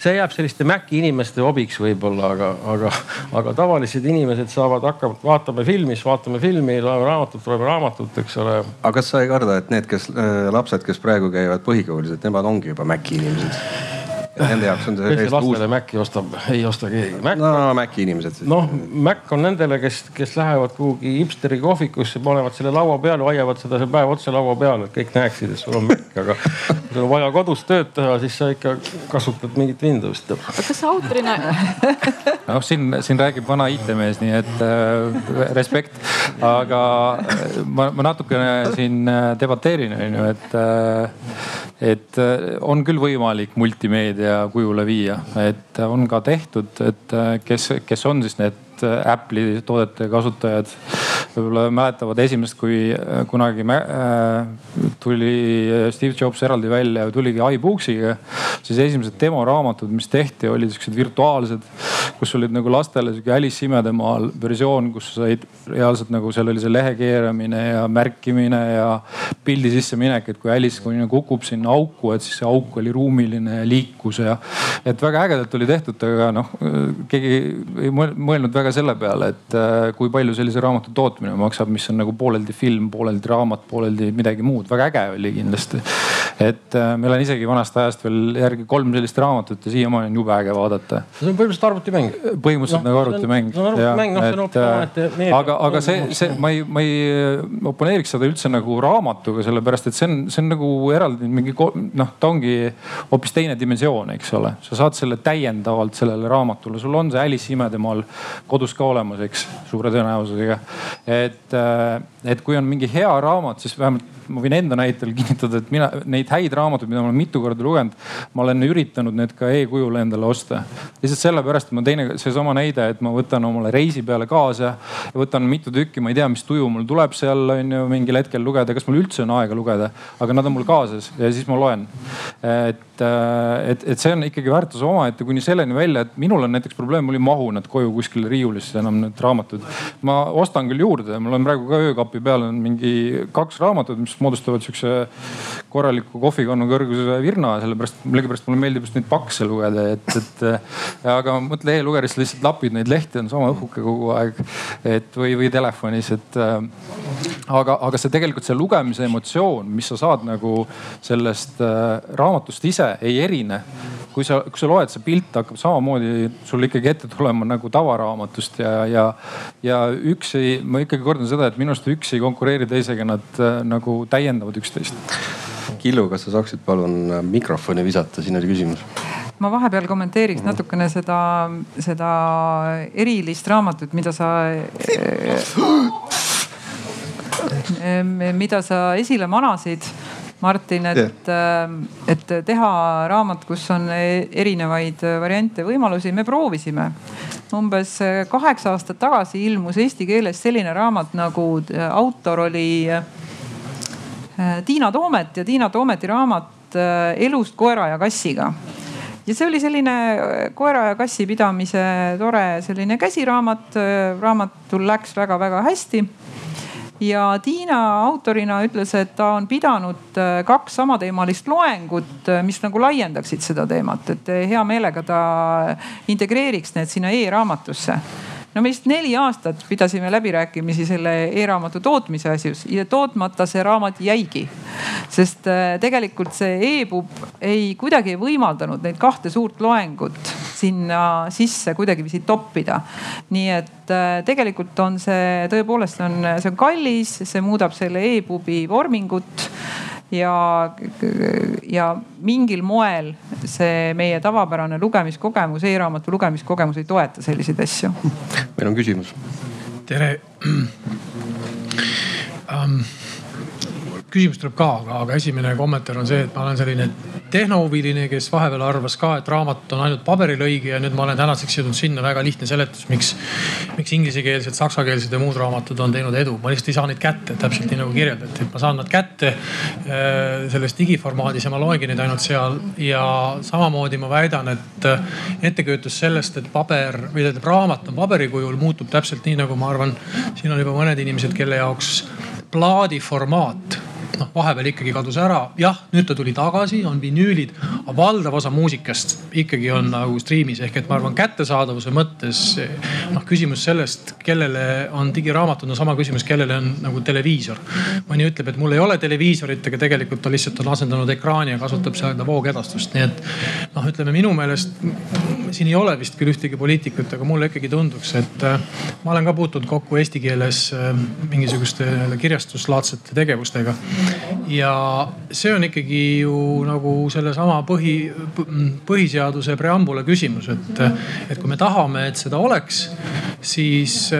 see jääb selliste Maci inimeste hobiks võib-olla, aga, aga, aga tavalised inimesed saavad hakkama, vaatame filmi, siis vaatame filmi, loeme raamatut, loeme raamatut, eks ole. aga kas sa ei karda, et need, kes äh, lapsed, kes praegu käivad põhikoolis, et nemad ongi juba Maci inimesed? Nende jaoks on see täiesti uus. lastele Maci ostab, ei osta keegi. no Maci inimesed. noh, Mac on nendele, kes, kes lähevad kuhugi hipsteri kohvikusse, panevad selle laua peale, hoiavad seda seal päev otsa laua peal, et kõik näeksid, et sul on Mac, aga kui sul on vaja kodus tööd teha, siis sa ikka kasutad mingit Windowsit. kas sa autorina (laughs) noh, siin, siin räägib vana IT-mees, nii et äh, respekt, aga äh, ma, ma natukene siin äh, debateerin, onju, et äh,, et on küll võimalik multimeedia meedia kujule viia, et on ka tehtud, et kes, kes on siis need Apple'i toodete kasutajad võib-olla mäletavad esimest, kui kunagi äh, tuli Steve Jobs eraldi välja, tuligi iBooksiga. siis esimesed demoraamatud, mis tehti, olid siuksed virtuaalsed, kus olid nagu lastele sihuke Alice imedemaal versioon, kus sa said reaalselt nagu seal oli see lehe keeramine ja märkimine ja pildi sisseminek, et kui Alice kui nagu kukub sinna auku, et siis see auk oli ruumiline ja liikus ja. et väga ägedalt oli tehtud, aga noh, keegi ei mõelnud väga selle peale, et äh, kui palju sellise raamatu tootmine maksab, mis on nagu pooleldi film, pooleldi raamat, pooleldi midagi muud. väga äge oli kindlasti. et äh, meil on isegi vanast ajast veel järgi kolm sellist raamatut ja siiamaani on jube äge vaadata. see on põhimõtteliselt arvutimäng. põhimõtteliselt no, nagu arvutimäng. see on arvutimäng, noh see on omaette meedia. Äh, aga, aga see, see, ma ei, ma ei oponeeriks seda üldse nagu raamatuga, sellepärast et see on, see on nagu eraldi mingi noh, ta ongi hoopis teine dimensioon, eks ole. sa saad selle täiendavalt sellele raamatule, sul on see Alice imedemaal kodus ka olemas, eks, suure tõenäosusega. et, äh, et kui on mingi hea raamat, siis vähemalt ma võin enda näitel kinnitada, et mina neid häid raamatuid, mida ma olen mitu korda lugenud, ma olen üritanud need ka e-kujul endale osta. lihtsalt sellepärast, et ma teine, seesama näide, et ma võtan omale reisi peale kaasa ja võtan mitu tükki, ma ei tea, mis tuju mul tuleb seal on ju mingil hetkel lugeda, kas mul üldse on aega lugeda, aga nad on mul kaasas ja siis ma loen. et, äh, et, et see on ikkagi väärtus omaette kuni selleni välja, et minul on näiteks probleem, mul ei mahu nad koju kuskile riiulisse enam need raamatud. ma ostan küll juurde, mul on praegu ka öökapi peal on mingi kaks raamatut, mis moodustavad siukse korraliku kohvikannu kõrguse virna, sellepärast millegipärast mulle meeldib just neid pakse lugeda, et, et aga mõtle e-lugerist lihtsalt lapid neid lehti, on sama õhuke kogu aeg. et või, või telefonis, et aga, aga see tegelikult see lugemise emotsioon, mis sa saad nagu sellest raamatust ise ei erine kui sa, kui sa loed, see pilt hakkab samamoodi sul ikkagi ette tulema nagu tavaraamatust ja, ja, ja üks ei, ma ikkagi kordan seda, et minu arust üks ei konkureeri teisega, nad äh, nagu täiendavad üksteist. Killu, kas sa saaksid palun äh, mikrofoni visata, siin oli küsimus ma vahepeal kommenteeriks mm -hmm. natukene seda, seda erilist raamatut, mida sa (gasps) mida sa esile manasid Martin, et yeah., et teha raamat, kus on erinevaid variante, võimalusi, me proovisime. umbes kaheksa aastat tagasi ilmus eesti keeles selline raamat nagu autor oli äh, Tiina Toomet ja Tiina Toometi raamat äh, Elust koera ja kassiga. Ja see oli selline äh, koera ja kassi pidamise tore selline käsiraamat. raamatul läks väga-väga hästi. Ja Tiina autorina ütles, et ta on pidanud äh, kaks samateemalist loengut, äh, mis nagu laiendaksid seda teemat, et hea meelega ta integreeriks need sinna e-raamatusse no me vist neli aastat pidasime läbirääkimisi selle e-raamatu tootmise asjus ja tootmata see raamat jäigi. sest äh, tegelikult see e-pub ei kuidagi ei võimaldanud neid kahte suurt loengut sinna sisse kuidagiviisi toppida. nii et äh, tegelikult on see tõepoolest on, see on kallis, see muudab selle e-pubi vormingut ja, ja mingil moel see meie tavapärane lugemiskogemus e, e-raamatu lugemiskogemus ei toeta selliseid asju. meil on küsimus. tere um, (clears throat) küsimus tuleb ka, aga, esimene kommentaar on see, et ma olen selline tehnohuviline, kes vahepeal arvas ka, et raamat on ainult paberilõige ja nüüd ma olen tänaseks jõudnud sinna väga lihtne seletus, miks, miks inglisekeelsed, saksakeelsed ja muud raamatud on teinud edu. ma lihtsalt ei saa neid kätte, täpselt nii nagu kirjeldati, et ma saan nad kätte äh, selles digiformaadis ja ma loengi neid ainult seal. ja samamoodi ma väidan, et äh, ettekujutus sellest, et paber või tähendab raamat on paberi kujul, muutub täpselt nii, nagu ma arvan, siin on juba mõned inimesed, kelle jaoks plaadiformaat noh, vahepeal ikkagi kadus ära. jah, nüüd ta tuli tagasi, on vinüülid, aga valdav osa muusikast ikkagi on nagu striimis ehk et ma arvan, kättesaadavuse mõttes noh, küsimus sellest, kellele on digiraamatud, no sama küsimus, kellele on nagu televiisor. mõni ütleb, et mul ei ole televiisorit, aga tegelikult ta lihtsalt on asendanud ekraani ja kasutab seda voogedastust, nii et noh, ütleme minu meelest siin ei ole vist küll ühtegi poliitikut, aga mulle ikkagi tunduks, et äh, ma olen ka puutunud kokku eesti keeles äh, mingisuguste kirjastuslaadsete tegevustega ja see on ikkagi ju nagu sellesama põhi, põhiseaduse preambula küsimus, et, et kui me tahame, et seda oleks, siis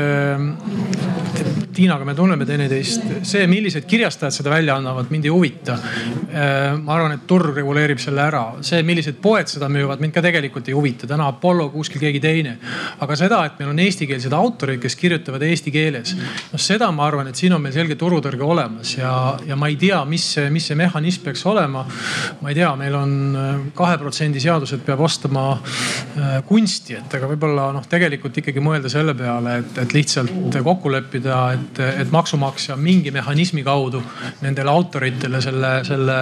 Tiinaga me tunneme teineteist. see, millised kirjastajad seda välja annavad, mind ei huvita. Äh, ma arvan, et turg reguleerib selle ära. see, millised poed seda müüvad, mind ka tegelikult ei huvita. täna Apollo, kuskil keegi teine. aga seda, et meil on eestikeelsed autorid, kes kirjutavad eesti keeles. noh, seda ma arvan, et siin on meil selge turutõrge olemas ja, ja ma ei tea, mis see, mis see mehhanism peaks olema. ma ei tea, meil on äh, kahe protsendi seadus, et peab ostma äh, kunsti, et aga võib-olla noh, tegelikult ikkagi mõelda selle peale, et, et lihtsalt kokku leppida, et et, et maksumaksja mingi mehhanismi kaudu nendele autoritele selle, selle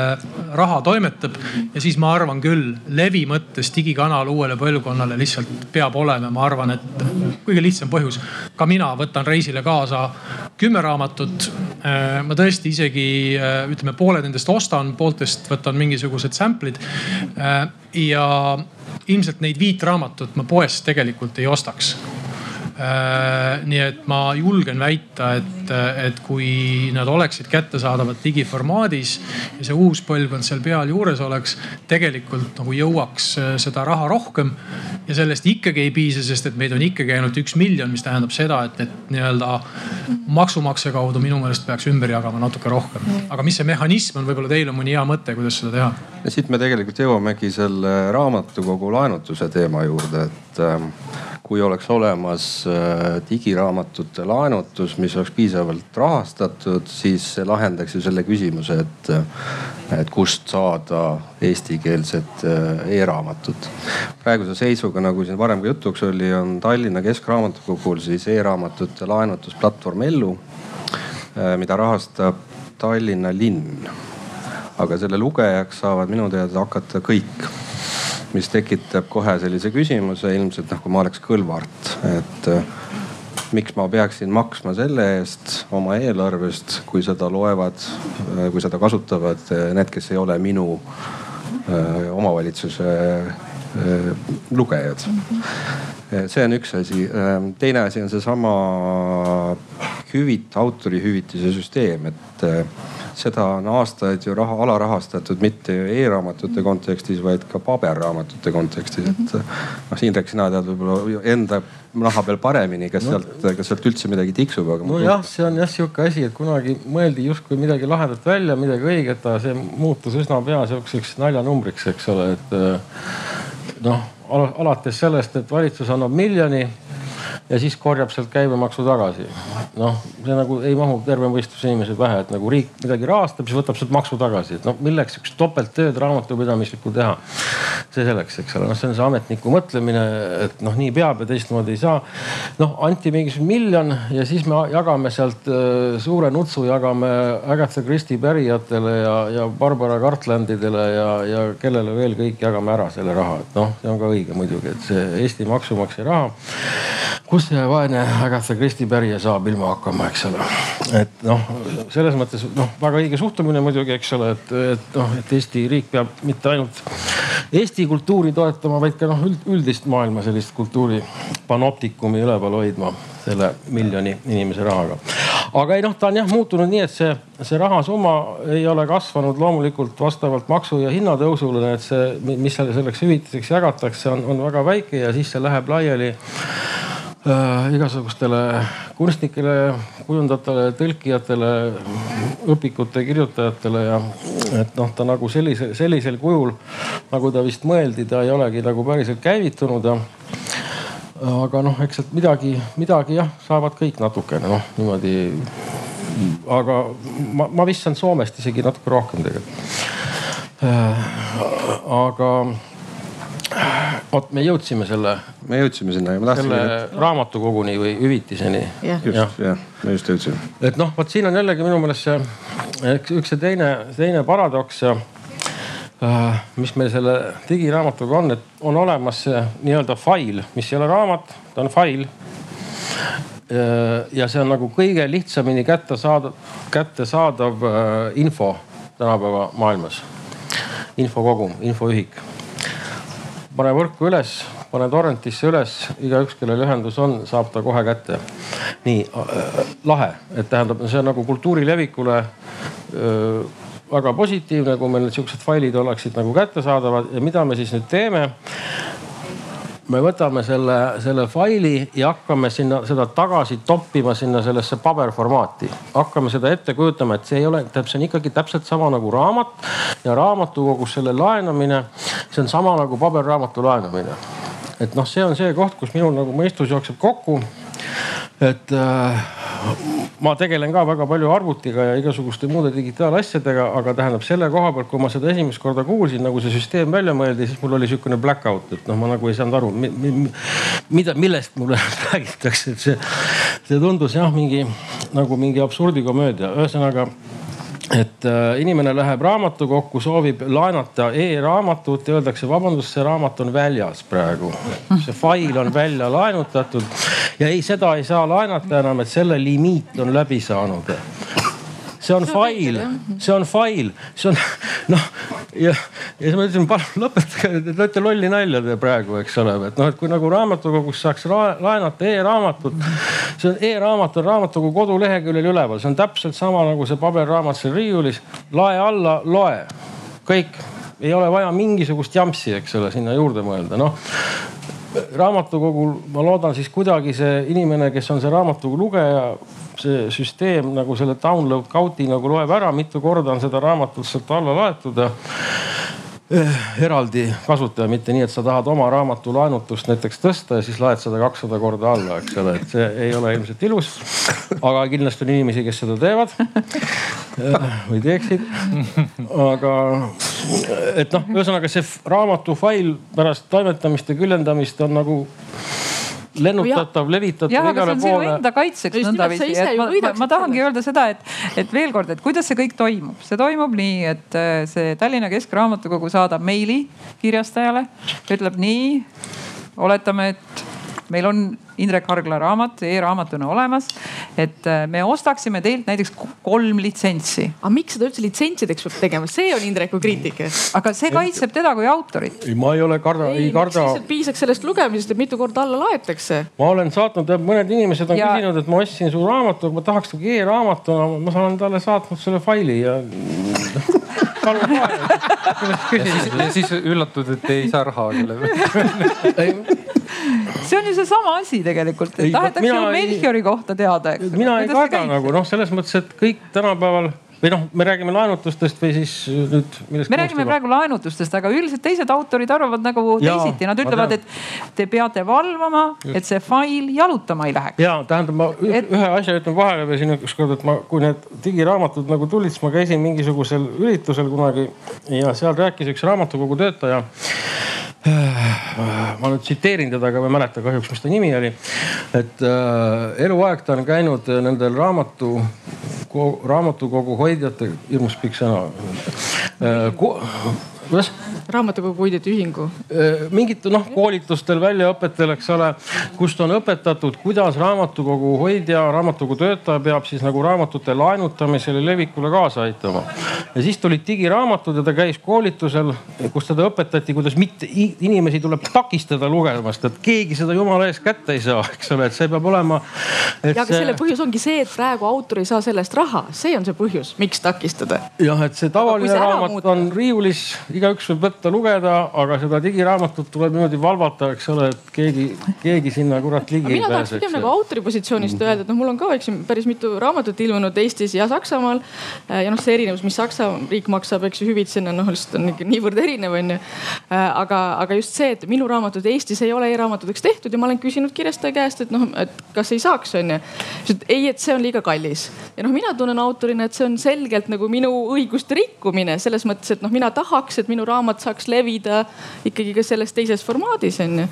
raha toimetab. ja siis ma arvan küll, levi mõttes digikanal uuele põlvkonnale lihtsalt peab olema, ma arvan, et kõige lihtsam põhjus. ka mina võtan reisile kaasa kümme raamatut. Äh, ma tõesti isegi äh, ütleme, pooled nendest ostan, pooltest võtan mingisugused sample'id. Äh, ja ilmselt neid viit raamatut ma poest tegelikult ei ostaks nii et ma julgen väita, et, et kui nad oleksid kättesaadavad digiformaadis ja see uus põlvkond seal peal juures oleks, tegelikult nagu jõuaks äh, seda raha rohkem. ja sellest ikkagi ei piisa, sest et meid on ikkagi ainult üks miljon, mis tähendab seda, et, et nii-öelda maksumaksja kaudu minu meelest peaks ümber jagama natuke rohkem. aga mis see mehhanism on, võib-olla teil on mõni hea mõte, kuidas seda teha? ja siit me tegelikult jõuamegi selle raamatukogu laenutuse teema juurde, et ähm, kui oleks olemas äh, digiraamatute laenutus, mis oleks piisavalt rahastatud, siis see lahendaks ju selle küsimuse, et, et kust saada eestikeelset äh, e-raamatut. praeguse seisuga, nagu siin varem ka jutuks oli, on Tallinna Keskraamatukogul siis e-raamatute laenutusplatvorm Ellu, äh, mida rahastab Tallinna linn. aga selle lugejaks saavad minu teada hakata kõik mis tekitab kohe sellise küsimuse ilmselt noh, kui ma oleks Kõlvart, et äh, miks ma peaksin maksma selle eest oma eelarvest, kui seda loevad, äh, kui seda kasutavad äh, need, kes ei ole minu omavalitsuse lugejad. see on üks asi. teine asi on seesama hüvit-, autorihüvitise süsteem, et seda on aastaid ju raha alarahastatud mitte e-raamatute kontekstis, vaid ka paberraamatute kontekstis, et noh, Indrek, sina tead võib-olla enda naha peal paremini, kas no, sealt, kas sealt üldse midagi tiksub, aga. nojah, see on jah sihuke asi, et kunagi mõeldi justkui midagi lahedat välja, midagi õiget, aga see muutus üsna pea sihukeseks naljanumbriks, eks ole, et noh alates sellest, et valitsus annab miljoni ja siis korjab sealt käibemaksu tagasi. noh, see nagu ei mahu terve mõistuse inimesel pähe, et nagu riik midagi rahastab, siis võtab sealt maksu tagasi, et noh, milleks üks topelttööd raamatupidamislikku teha. see selleks, eks ole, noh, see on see ametniku mõtlemine, et noh, nii peab ja teistmoodi ei saa. noh, anti mingisugune miljon ja siis me jagame sealt äh, suure nutsu, jagame Agatha Christie pärijatele ja, ja Barbara Cartlandidele ja, ja kellele veel kõik jagame ära selle raha, et noh, see on ka õige muidugi, et see Eesti maksumaksja raha kus see vaene Agatha Christie pärija saab ilma hakkama, eks ole. et noh, selles mõttes noh, väga õige suhtumine muidugi, eks ole, et, et noh, et Eesti riik peab mitte ainult Eesti kultuuri toetama, vaid ka noh üldist maailma sellist kultuuri panoptikumi üleval hoidma selle miljoni inimese rahaga. aga ei noh, ta on jah muutunud nii, et see, see rahasumma ei ole kasvanud loomulikult vastavalt maksu ja hinnatõusule, et see, mis selleks hüvitiseks jagatakse, on, on väga väike ja siis see läheb laiali igasugustele kunstnikele, kujundajatele, tõlkijatele, õpikute kirjutajatele ja et noh, ta nagu sellise, sellisel kujul nagu ta vist mõeldi, ta ei olegi nagu päriselt käivitunud ja aga noh, eks sealt midagi, midagi jah, saavad kõik natukene noh, niimoodi. aga ma, ma vist saan Soomest isegi natuke rohkem tegelikult. Äh, aga vot me jõudsime selle. me jõudsime sinna ja ma tahtsin. selle et... raamatukoguni või hüvitiseni. just, jah, me just jõudsime. et noh, vot siin on jällegi minu meelest see üks see teine, teine paradoks ja äh, mis meil selle digiraamatuga on, et on olemas see nii-öelda fail, mis ei ole raamat, ta on fail. Äh, ja see on nagu kõige lihtsamini kättesaadav, kättesaadav äh, info tänapäeva maailmas. infokogum, infoühik pane võrku üles, pane torrentisse üles, igaüks, kellel ühendus on, saab ta kohe kätte. nii äh, lahe, et tähendab, see on nagu kultuuri levikule äh, väga positiivne, kui meil need sihukesed failid oleksid nagu kättesaadavad ja mida me siis nüüd teeme me võtame selle, selle faili ja hakkame sinna seda tagasi toppima sinna sellesse paberformaati. hakkame seda ette kujutama, et see ei ole, tähendab, see on ikkagi täpselt sama nagu raamat ja raamatukogus selle laenamine, see on sama nagu paberraamatu laenamine. et noh, see on see koht, kus minul nagu mõistus jookseb kokku. et äh, ma tegelen ka väga palju arvutiga ja igasuguste muude digitaalasjadega, aga tähendab selle koha pealt, kui ma seda esimest korda kuulsin, nagu see süsteem välja mõeldi, siis mul oli sihukene black out, et noh, ma nagu ei saanud aru, mida, millest mulle (laughs) räägitakse, et see, see tundus jah, mingi nagu mingi absurdikomöödia, ühesõnaga et äh, inimene läheb raamatukokku, soovib laenata e-raamatut öeldakse, vabandust, see raamat on väljas praegu. see fail on välja laenutatud ja ei, seda ei saa laenata enam, et selle limiit on läbi saanud see on fail, see on fail, see on noh ja, ja siis ma ütlesin, palun lõpetage, te teete lolli nalja te praegu, eks ole, et noh, et kui nagu raamatukogus saaks laenata e-raamatut. see on e-raamat on raamatukogu koduleheküljel üleval, see on täpselt sama nagu see paberraamat seal riiulis. lae alla, loe, kõik, ei ole vaja mingisugust jampsi, eks ole, sinna juurde mõelda, noh raamatukogul ma loodan siis kuidagi see inimene, kes on see raamatukogu lugeja, see süsteem nagu selle download count'i nagu loeb ära, mitu korda on seda raamatut sealt alla laetud ja eh, eraldi kasutaja, mitte nii, et sa tahad oma raamatu laenutust näiteks tõsta ja siis laed seda kakssada korda alla, eks ole, et see ei ole ilmselt ilus. aga kindlasti on inimesi, kes seda teevad eh, või teeksid. aga et noh, ühesõnaga see raamatu fail pärast toimetamist ja küljendamist on nagu lennutatav, levitatav igale poole. enda kaitseks nõndaviisi, et ma, ma, ma tahangi öelda seda, et, et veel kord, et kuidas see kõik toimub, see toimub nii, et äh, see Tallinna Keskraamatukogu saadab meili kirjastajale, ütleb nii, oletame, et meil on Indrek Hargla raamat e-raamatuna olemas. Et äh, me ostaksime teilt näiteks kolm litsentsi. aga miks seda üldse litsentsideks peab tegema, see on Indreku kriitika. aga see kaitseb teda kui autorit. ei, ma ei ole karda, ei karda. piisaks sellest lugemisest, et mitu korda alla laetakse. ma olen saatnud, mõned inimesed on ja... küsinud, et ma ostsin su raamatu, ma tahaks e-raamatuna, ma olen talle saatnud selle faili ja (laughs) palun ja siis üllatud, et ei saa raha selle pealt see on ju seesama asi tegelikult, et tahetakse ju Melchiori kohta teada, eks. mina ei karda nagu noh, selles mõttes, et kõik tänapäeval või noh, me räägime laenutustest või siis nüüd millest? me räägime praegu laenutustest, aga üldiselt teised autorid arvavad nagu ja, teisiti, nad ütlevad, et te peate valvama, et see fail jalutama ei läheks. ja tähendab, ma et... ühe asja ütlen vahele veel siin ükskord, et ma, kui need digiraamatud nagu tulid, siis ma käisin mingisugusel üritusel kunagi ja seal rääkis üks raamatukogu töötaja ma nüüd tsiteerin teda, aga ma ei mäleta kahjuks, mis ta nimi oli. et äh, eluaeg ta on käinud nendel raamatu, raamatukogu hoidjate, hirmus pikk sõna. Kuidas? raamatukogu hoidjate ühingu? Äh, mingit noh, koolitustel, väljaõpetel, eks ole, kust on õpetatud, kuidas raamatukogu hoidja, raamatukogu töötaja peab siis nagu raamatute laenutamisele, levikule kaasa aitama. ja siis tulid digiraamatud ja ta käis koolitusel, kus teda õpetati, kuidas mitte inimesi tuleb takistada lugemast, et keegi seda jumala eest kätte ei saa, eks ole, et see peab olema. ja aga see... selle põhjus ongi see, et praegu autor ei saa sellest raha, see on see põhjus, miks takistada. jah, et see tavaline raamat muuta... on riiulis, igaüks võib võtta, lugeda, aga seda digiraamatut tuleb niimoodi valvata, eks ole, et keegi, keegi sinna kurat ligi ei pääse. mina tahaks pigem nagu autori positsioonist mm öelda, et noh, mul on ka eks ju päris mitu raamatut ilmunud Eestis ja Saksamaal. ja noh, see erinevus, mis Saksa riik maksab, eks ju hüvitisena noh, lihtsalt on ikka niivõrd erinev, onju. aga, aga just see, et minu raamatud Eestis ei ole e-raamatuteks tehtud ja ma olen küsinud kirjastaja käest, et noh, et kas ei saaks, onju. ei, et see on liiga kallis ja noh, mina tunnen autorina, et see on selgelt nagu minu õiguste rikkumine selles mõttes, et noh, mina tahaks, et minu raamat saaks levida ikkagi ka selles teises formaadis on ju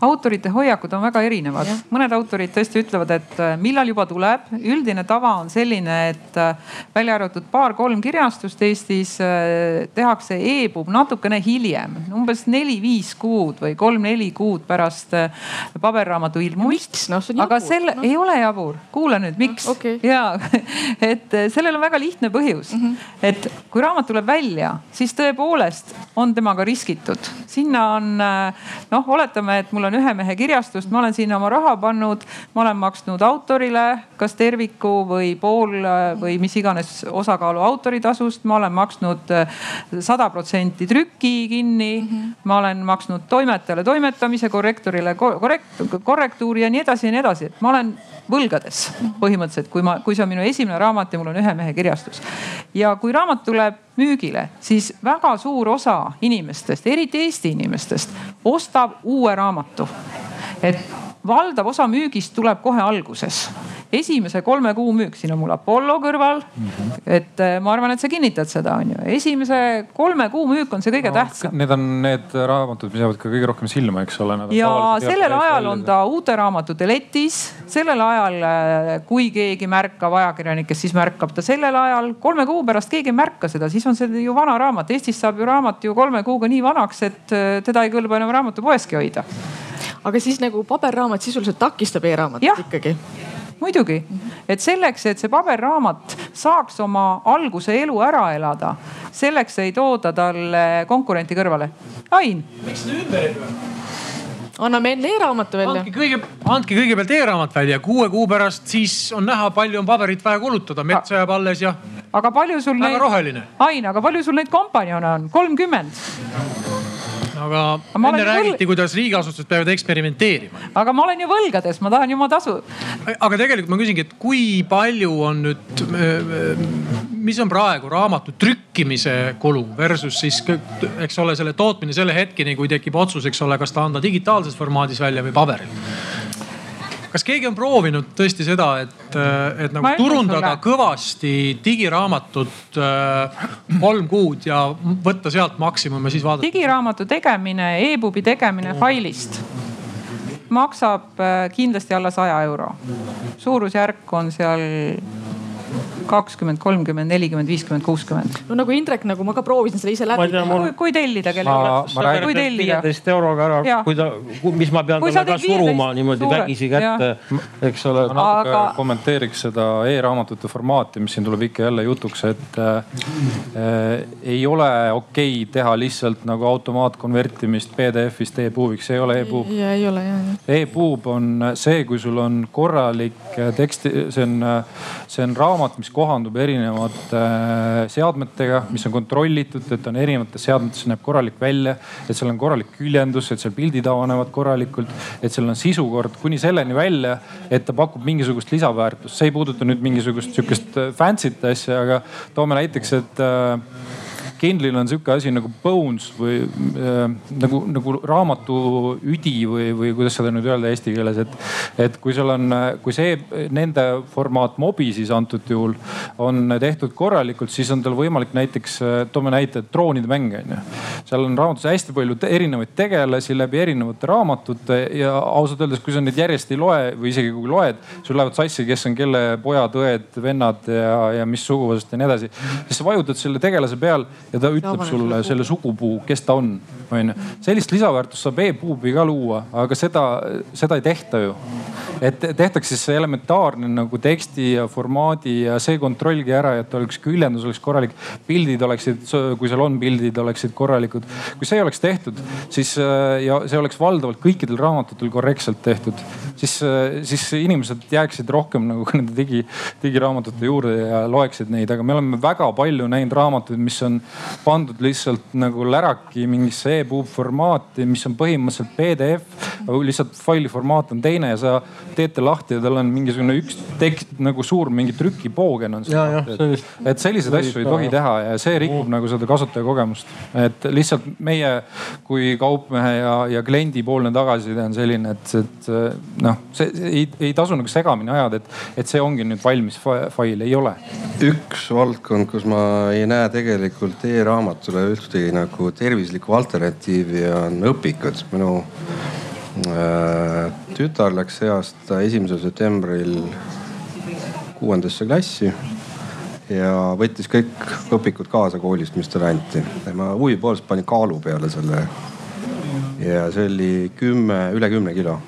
autorite hoiakud on väga erinevad. mõned autorid tõesti ütlevad, et äh, millal juba tuleb. üldine tava on selline, et äh, välja arvatud paar-kolm kirjastust Eestis äh, tehakse e-pub natukene hiljem, umbes neli-viis kuud või kolm-neli kuud pärast paberraamatu ilmumist. jabur. aga selle no. ei ole jabur, kuula nüüd, miks no,. Okay. ja et sellel on väga lihtne põhjus mm, -hmm. et kui raamat tuleb välja, siis tõepoolest on temaga riskitud. sinna on noh, oletame, et mul on on ühe mehe kirjastust, ma olen sinna oma raha pannud, ma olen maksnud autorile kas terviku või pool või mis iganes osakaalu autoritasust, ma olen maksnud äh, sada protsenti trüki kinni mm, -hmm. ma olen maksnud toimetajale toimetamise, korrektorile korrekt, korrektuuri ja nii edasi ja nii edasi, et ma olen võlgades põhimõtteliselt, kui ma, kui see on minu esimene raamat ja mul on ühe mehe kirjastus. ja kui raamat tuleb müügile, siis väga suur osa inimestest, eriti Eesti inimestest, ostab uue raamatu. et valdav osa müügist tuleb kohe alguses esimese kolme kuu müük, siin on mul Apollo kõrval mm. -hmm. et äh, ma arvan, et sa kinnitad seda, on ju. esimese kolme kuu müük on see kõige no, tähtsam. Need on need raamatud, mis jäävad ka kõige rohkem silma, eks ole. ja sellel ajal on ta uute raamatute letis, sellel ajal, äh, kui keegi märkab ajakirjanikest, siis märkab ta sellel ajal. kolme kuu pärast keegi ei märka seda, siis on see ju vana raamat. Eestis saab ju raamat ju kolme kuuga nii vanaks, et äh, teda ei kõlba enam raamatupoeski hoida aga siis nagu paberraamat sisuliselt takistab e-raamatut ikkagi? Muidugi, et selleks, et see paberraamat saaks oma alguse elu ära elada, selleks ei tooda talle konkurenti kõrvale. Ain. miks te ümber ei pööra? anname enne e-raamatu välja. andke kõige, andke kõigepealt e-raamat välja, kuue kuu pärast siis on näha, palju on paberit vaja kulutada, mets jääb alles ja. aga palju sul väga neid. roheline. Ain, aga palju sul neid kompanjone on? kolmkümmend aga, enne räägiti kuidas riigiasutused peavad eksperimenteerima. aga ma olen ju võlgades, ma tahan ju oma tasu. aga tegelikult ma küsingi, et kui palju on nüüd, mis on praegu raamatu trükkimise kulu versus siis, eks ole, selle tootmine selle hetkeni, kui tekib otsus, eks ole, kas ta anda digitaalses formaadis välja või paberil kas keegi on proovinud tõesti seda, et, äh, et nagu turundada sulle. kõvasti digiraamatut äh, kolm kuud ja võtta sealt maksimum ja siis vaadata? digiraamatu tegemine e, e-pubi tegemine failist maksab äh, kindlasti alla saja euro. suurusjärk on seal kakskümmend, kolmkümmend, nelikümmend, viiskümmend, kuuskümmend. no nagu Indrek, nagu ma ka proovisin selle ise läbi teha mul.... kui tellida kellelegi. kui tellida. viieteist euroga ära, kui ta, mis ma pean talle ka suruma niimoodi vägisi kätte, eks ole. ma natuke Aga... kommenteeriks seda e-raamatute formaati, mis siin tuleb ikka jälle jutuks, et äh, ei ole okei okay teha lihtsalt nagu automaatkonvertimist PDF-ist e-puubiks, see ei ole e-puub. ei ole jah. E-puub on see, kui sul on korralik teksti, see on, see on raamat, mis kohandub erinevate äh, seadmetega, mis on kontrollitud, et on erinevates seadmetes näeb korralik välja, et seal on korralik küljendus, et seal pildid avanevad korralikult, et seal on sisukord kuni selleni välja, et ta pakub mingisugust lisaväärtust. see ei puuduta nüüd mingisugust sihukest äh, fancy't asja, aga toome näiteks, et äh, Kindlil on sihuke asi nagu bones või äh, nagu, nagu raamatu üdi või, või kuidas seda nüüd öelda eesti keeles, et, et kui sul on, kui see nende formaat mobi siis antud juhul on tehtud korralikult, siis on tal võimalik näiteks, toome näite, droonide mäng on ju. seal on raamatus hästi palju erinevaid tegelasi läbi erinevate raamatute ja ausalt öeldes, kui sa neid järjest ei loe või isegi kui loed, sul lähevad sassi, kes on kelle pojad, õed, vennad ja, ja mis suguvõsast ja nii edasi. siis sa vajutad selle tegelase peal ja ta ütleb sulle selle sugupuu, kes ta on, onju. sellist lisaväärtust saab e-puubi ka luua, aga seda, seda ei tehta ju et tehtaks siis see elementaarne nagu teksti ja formaadi ja see kontrollgi ära, et oleks küljendus oleks korralik, pildid oleksid, kui seal on pildid, oleksid korralikud. kui see oleks tehtud, siis ja see oleks valdavalt kõikidel raamatutel korrektselt tehtud, siis, siis inimesed jääksid rohkem nagu (laughs) nende digi, digiraamatute juurde ja loeksid neid, aga me oleme väga palju näinud raamatuid, mis on pandud lihtsalt nagu läraki mingisse e-puub formaati, mis on põhimõtteliselt PDF, lihtsalt faili formaat on teine ja sa teete lahti ja tal on mingisugune üks tekst nagu suur mingi trükipoogen on seal. Et, et selliseid asju ei tohi teha ja see rikub mm. nagu seda kasutajakogemust. et lihtsalt meie kui kaupmehe ja, ja kliendi poolne tagasiside on selline, et, et noh, see ei, ei tasu nagu segamini ajada, et, et see ongi nüüd valmis fail, ei ole. üks valdkond, kus ma ei näe tegelikult e-raamatule ühtegi nagu tervislikku alternatiivi on õpikud. minu Äh, tütar läks see aasta esimesel septembril kuuendasse klassi ja võttis kõik õpikud kaasa koolist, mis talle anti. ma huvi poolest panin kaalu peale selle. ja see oli kümme, üle kümne kilo.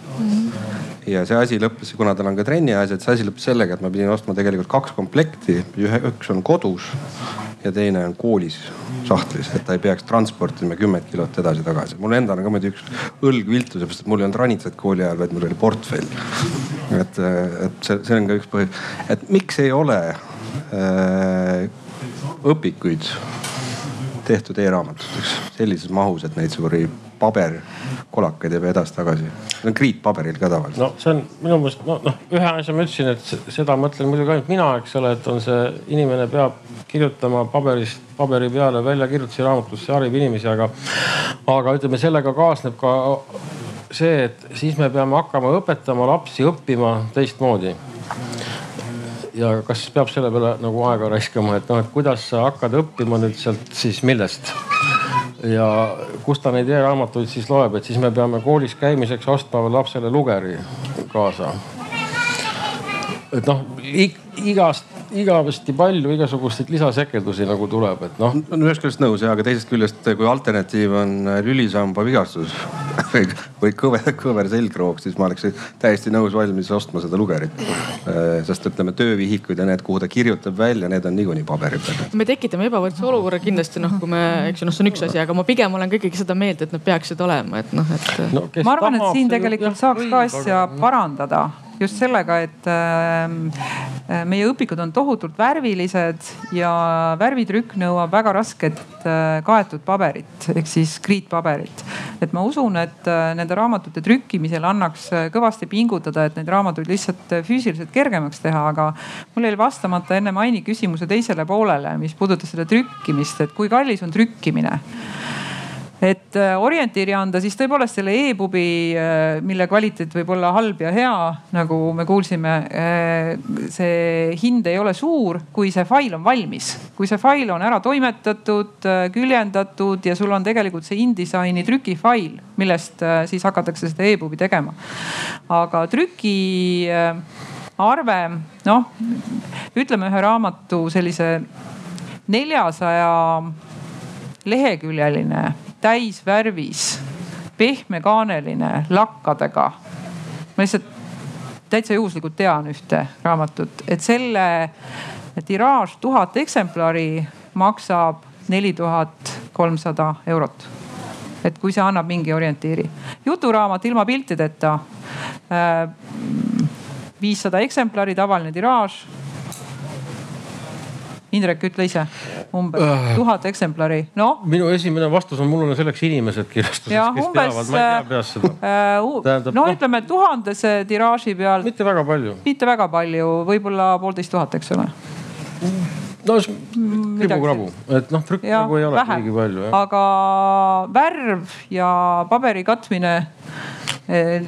ja see asi lõppes, kuna tal on ka trenniasjad, see asi lõppes sellega, et ma pidin ostma tegelikult kaks komplekti, ühe, üks on kodus ja teine on koolis sahtlis, et ta ei peaks transportima kümmet kilot edasi-tagasi. mul endal on ka muidu üks õlg viltu, seepärast et mul ei olnud ranitsat kooli ajal, vaid mul oli portfell. et, et see, see on ka üks põhjus, et miks ei ole äh, õpikuid tehtud e-raamatuteks sellises mahus, et neid suuri paberkolakaid jääb edasi-tagasi. see on kriitpaberil ka tavaliselt. no see on minu meelest no, noh, ühe asja ma ütlesin, et seda mõtlen muidugi ainult mina, eks ole, et on see inimene peab kirjutama paberist, paberi peale väljakirjutusi raamatusse, harib inimesi, aga, aga ütleme, sellega kaasneb ka see, et siis me peame hakkama õpetama lapsi õppima teistmoodi ja kas peab selle peale nagu aega raiskama, et noh, et kuidas sa hakkad õppima nüüd sealt siis millest? Ja kust ta neid e-raamatuid siis loeb, et siis me peame koolis käimiseks ostma lapsele lugeri kaasa. et noh, igast igavesti palju igasuguseid lisasekeldusi nagu tuleb, et noh. no ühest küljest nõus ja, aga teisest küljest, kui alternatiiv on lülisamba vigastus (laughs) või, või kõver, kõver selgroog, siis ma oleks täiesti nõus valmis ostma seda lugerit. Sest ütleme, töövihikud ja need, kuhu ta kirjutab välja, need on niikuinii paberi peal. me tekitame ebavõrdse olukorra kindlasti noh, kui me, eks ju noh, see on üks asi, aga ma pigem olen ka ikkagi seda meelt, et nad peaksid olema, et noh, et no,. ma arvan, et siin tegelikult saaks ka asja parandada just sellega, et ähm, äh, meie õpikud on tohutult värvilised ja värvitrükk nõuab väga rasket äh, kaetud paberit ehk siis kriitpaberit. et ma usun, et äh, nende raamatute trükkimisel annaks kõvasti pingutada, et neid raamatuid lihtsalt füüsiliselt kergemaks teha, aga mul jäi vastamata enne Maini küsimuse teisele poolele, mis puudutas seda trükkimist, et kui kallis on trükkimine et äh, orientiiri anda, siis tõepoolest selle e-pubi, äh, mille kvaliteet võib olla halb ja hea, nagu me kuulsime, äh, see hind ei ole suur, kui see fail on valmis. kui see fail on ära toimetatud, küljendatud ja sul on tegelikult see InDesigni trükifail, millest siis hakatakse seda e-pubi tegema. aga trüki arve, noh ütleme ühe raamatu sellise neljasaja leheküljeline täisvärvis, pehmekaaneline, lakkadega. ma lihtsalt täitsa juhuslikult tean ühte raamatut, et selle tiraaž tuhat eksemplari maksab neli tuhat kolmsada eurot. et kui see annab mingi orientiiri. juturaamat ilma piltideta, äh, viissada eksemplari, tavaline tiraaž Indrek, ütle ise, umbes uh, tuhat eksemplari, noh. minu esimene vastus on, mul on selleks inimesed kirjastuses, kes umbes, teavad, ma ei tea peast seda uh,. Tähendab, no, no ütleme tuhandese tiraaži peal. mitte väga palju. mitte väga palju, võib-olla poolteist tuhat, eks ole no kribu-krabu, et noh trükk nagu ei ole kuigi palju. aga värv ja paberi katmine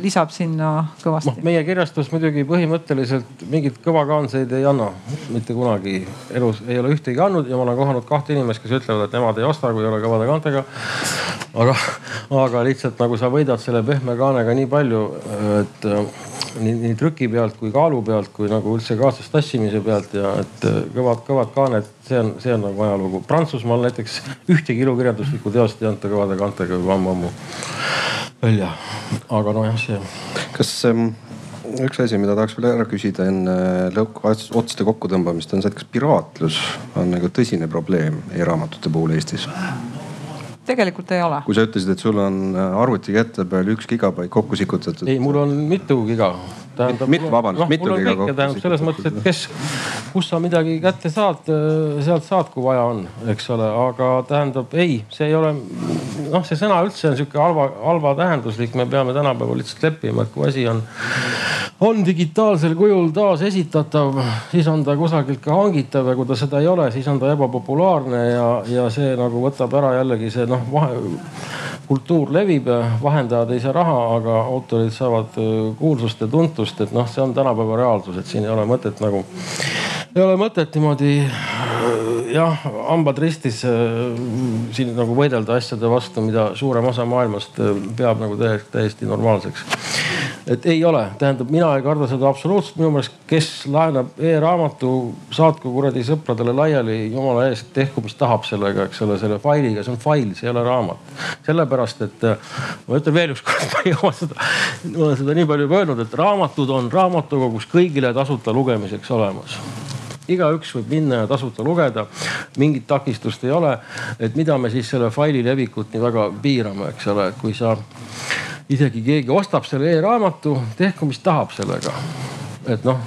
lisab sinna kõvasti no,. meie kirjastus muidugi põhimõtteliselt mingeid kõvakaanseid ei anna, mitte kunagi elus ei ole ühtegi andnud ja ma olen kohanud kahte inimest, kes ütlevad, et nemad ei osta, kui ei ole kõvade kaantega. aga, aga lihtsalt nagu sa võidad selle pehme kaanega nii palju, et nii, nii trüki pealt kui kaalu pealt kui nagu üldse kaasas tassimise pealt ja et kõvad, kõvad kaaned, see on, see on nagu ajalugu. Prantsusmaal näiteks ühtegi ilukirjanduslikku teost ei anta kõvade kaantega juba ammu-ammu välja, aga nojah, see. kas ähm, üks asi, mida tahaks veel ära küsida enne otsade kokkutõmbamist on see, et kas piraatlus on nagu tõsine probleem e-raamatute puhul Eestis? Tegelikult ei ole. kui sa ütlesid, et sul on arvutikette peal üks gigabait kokku sikutatud. ei, mul on mitu giga tähendab. mit-, vabandust no,, mitu giga kokku. tähendab selles mõttes, et kes, kus sa midagi kätte saad, sealt saad, kui vaja on, eks ole, aga tähendab ei, see ei ole, noh, see sõna üldse on sihuke halva, halva tähenduslik, me peame tänapäeval lihtsalt leppima, et kui asi on, on digitaalsel kujul taasesitatav, siis on ta kusagilt ka hangitav ja kui ta seda ei ole, siis on ta ebapopulaarne ja, ja see nagu võtab ära jällegi see noh vahe kultuur levib, vahendajad ei saa raha, aga autorid saavad äh, kuulsust ja tuntust, et noh, see on tänapäeva reaalsus, et siin ei ole mõtet nagu, ei ole mõtet niimoodi äh, jah, hambad ristis äh, siin nagu võidelda asjade vastu, mida suurem osa maailmast peab nagu täiesti normaalseks et ei ole, tähendab, mina ei karda seda absoluutselt, minu meelest, kes laenab e-raamatu, saatku kuradi sõpradele laiali, jumala eest, tehku mis tahab sellega, eks ole, selle failiga, see on fail, see ei ole raamat. sellepärast, et ma ütlen veel ükskord, (laughs) ma ei oma seda, ma olen seda nii palju juba öelnud, et raamatud on raamatukogus kõigile tasuta lugemiseks olemas igaüks võib minna ja tasuta lugeda, mingit takistust ei ole. et mida me siis selle faili levikut nii väga piirame, eks ole, et kui sa isegi keegi ostab selle e-raamatu, tehku mis tahab sellega. et noh,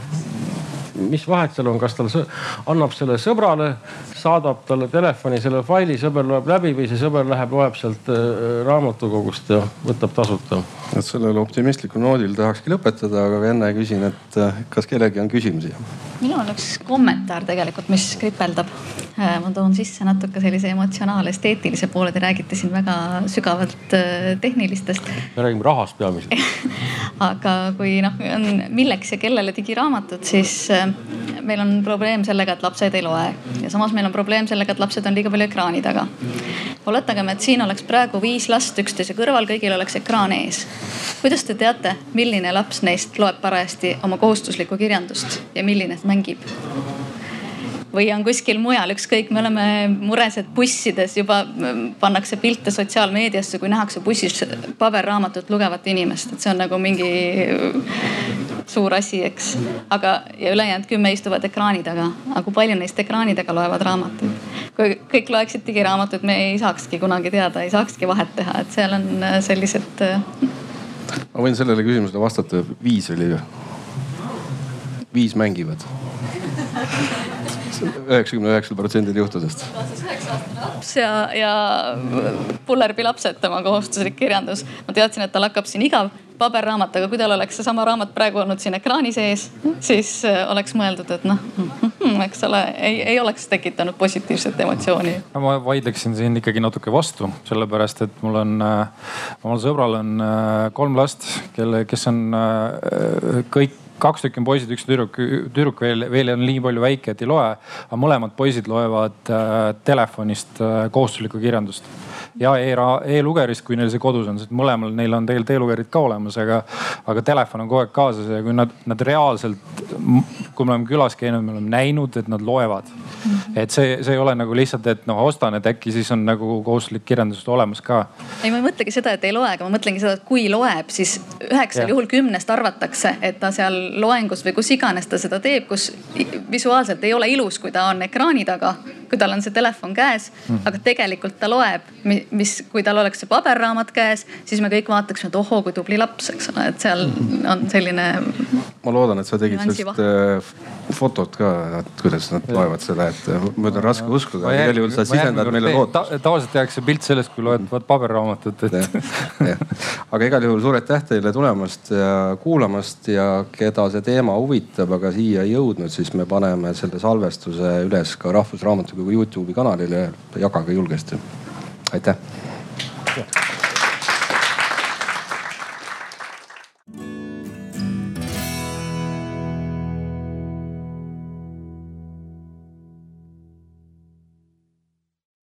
mis vahet seal on, kas tal annab selle sõbrale, saadab talle telefoni selle faili, sõber loeb läbi või see sõber läheb, loeb sealt äh, raamatukogust ja võtab tasuta. et sellel optimistlikul noodil tahakski lõpetada, aga enne küsin, et äh, kas kellelgi on küsimusi? minul on üks kommentaar tegelikult, mis kripeldab. Äh, ma toon sisse natuke sellise emotsionaal-esteetilise poole, te räägite siin väga sügavalt tehnilistest. me räägime rahast peamiselt (laughs) aga kui noh, on milleks ja kellele digiraamatud, siis meil on probleem sellega, et lapsed ei loe ja samas meil on probleem sellega, et lapsed on liiga palju ekraani taga. oletagem, et siin oleks praegu viis last üksteise kõrval, kõigil oleks ekraan ees. kuidas te teate, milline laps neist loeb parajasti oma kohustuslikku kirjandust ja milline mängib? Või on kuskil mujal, ükskõik, me oleme mures, et bussides juba pannakse pilte sotsiaalmeediasse, kui nähakse bussis paberraamatut lugevat inimest, et see on nagu mingi suur asi, eks. aga, ja ülejäänud kümme istuvad ekraani taga, aga kui palju neist ekraani taga loevad raamatuid? kui kõik loeksid digiraamatuid, me ei saakski kunagi teada, ei saakski vahet teha, et seal on äh, sellised. Äh, ma võin sellele küsimusele vastata, viis oli ju. viis mängivad üheksakümne üheksal protsendil juhtudest. laps ja, ja pullerbi lapsed, tema kohustuslik kirjandus. ma teadsin, et tal hakkab siin igav paberraamat, aga kui tal oleks seesama raamat praegu olnud siin ekraani sees, siis äh, oleks mõeldud, et noh, (laughs) eks ole, ei, ei oleks tekitanud positiivset emotsiooni. ma vaidleksin siin ikkagi natuke vastu, sellepärast et mul on, äh, omal sõbral on äh, kolm last, kelle, kes on kõik kaks tükki on poisid, üks tüdruk, tüdruk veel, veel on nii palju väike, et ei loe. aga mõlemad poisid loevad äh, telefonist äh, kohustuslikku kirjandust ja e-lugerist, kui neil see kodus on, sest mõlemal neil on tegelikult e-lugerid ka olemas, aga, aga telefon on kogu aeg kaasas ja kui nad, nad reaalselt, kui me oleme külas käinud, me oleme näinud, et nad loevad. et see, see ei ole nagu lihtsalt, et noh, ostan, et äkki siis on nagu kohustuslik kirjandus olemas ka. ei, ma ei mõtlegi seda, et ei loe, aga ma mõtlengi seda, et kui loeb, siis üheksal juhul kümnest arvatakse, et ta seal loengus või kus iganes ta seda teeb, kus visuaalselt ei ole ilus, kui ta on ekraani taga, kui tal on see telefon käes mm, -hmm. aga tegelikult ta loeb mis, kui tal oleks see paberraamat käes, siis me kõik vaataksime, et ohoo, kui tubli laps, eks ole, et seal on selline. ma loodan, et sa tegid sellist äh, fotot ka, et kuidas nad loevad seda, et äh, mul on raske uskuda, igal juhul sa sisendad meile lootust ta,. tavaliselt tehakse pilt sellest, kui loed paberraamatut, et. aga igal juhul suur aitäh teile tulemast ja kuulamast ja keda see teema huvitab, aga siia ei jõudnud, siis me paneme selle salvestuse üles ka Rahvusraamatukogu Youtube'i kanalile. jagage julgesti. Aitäh.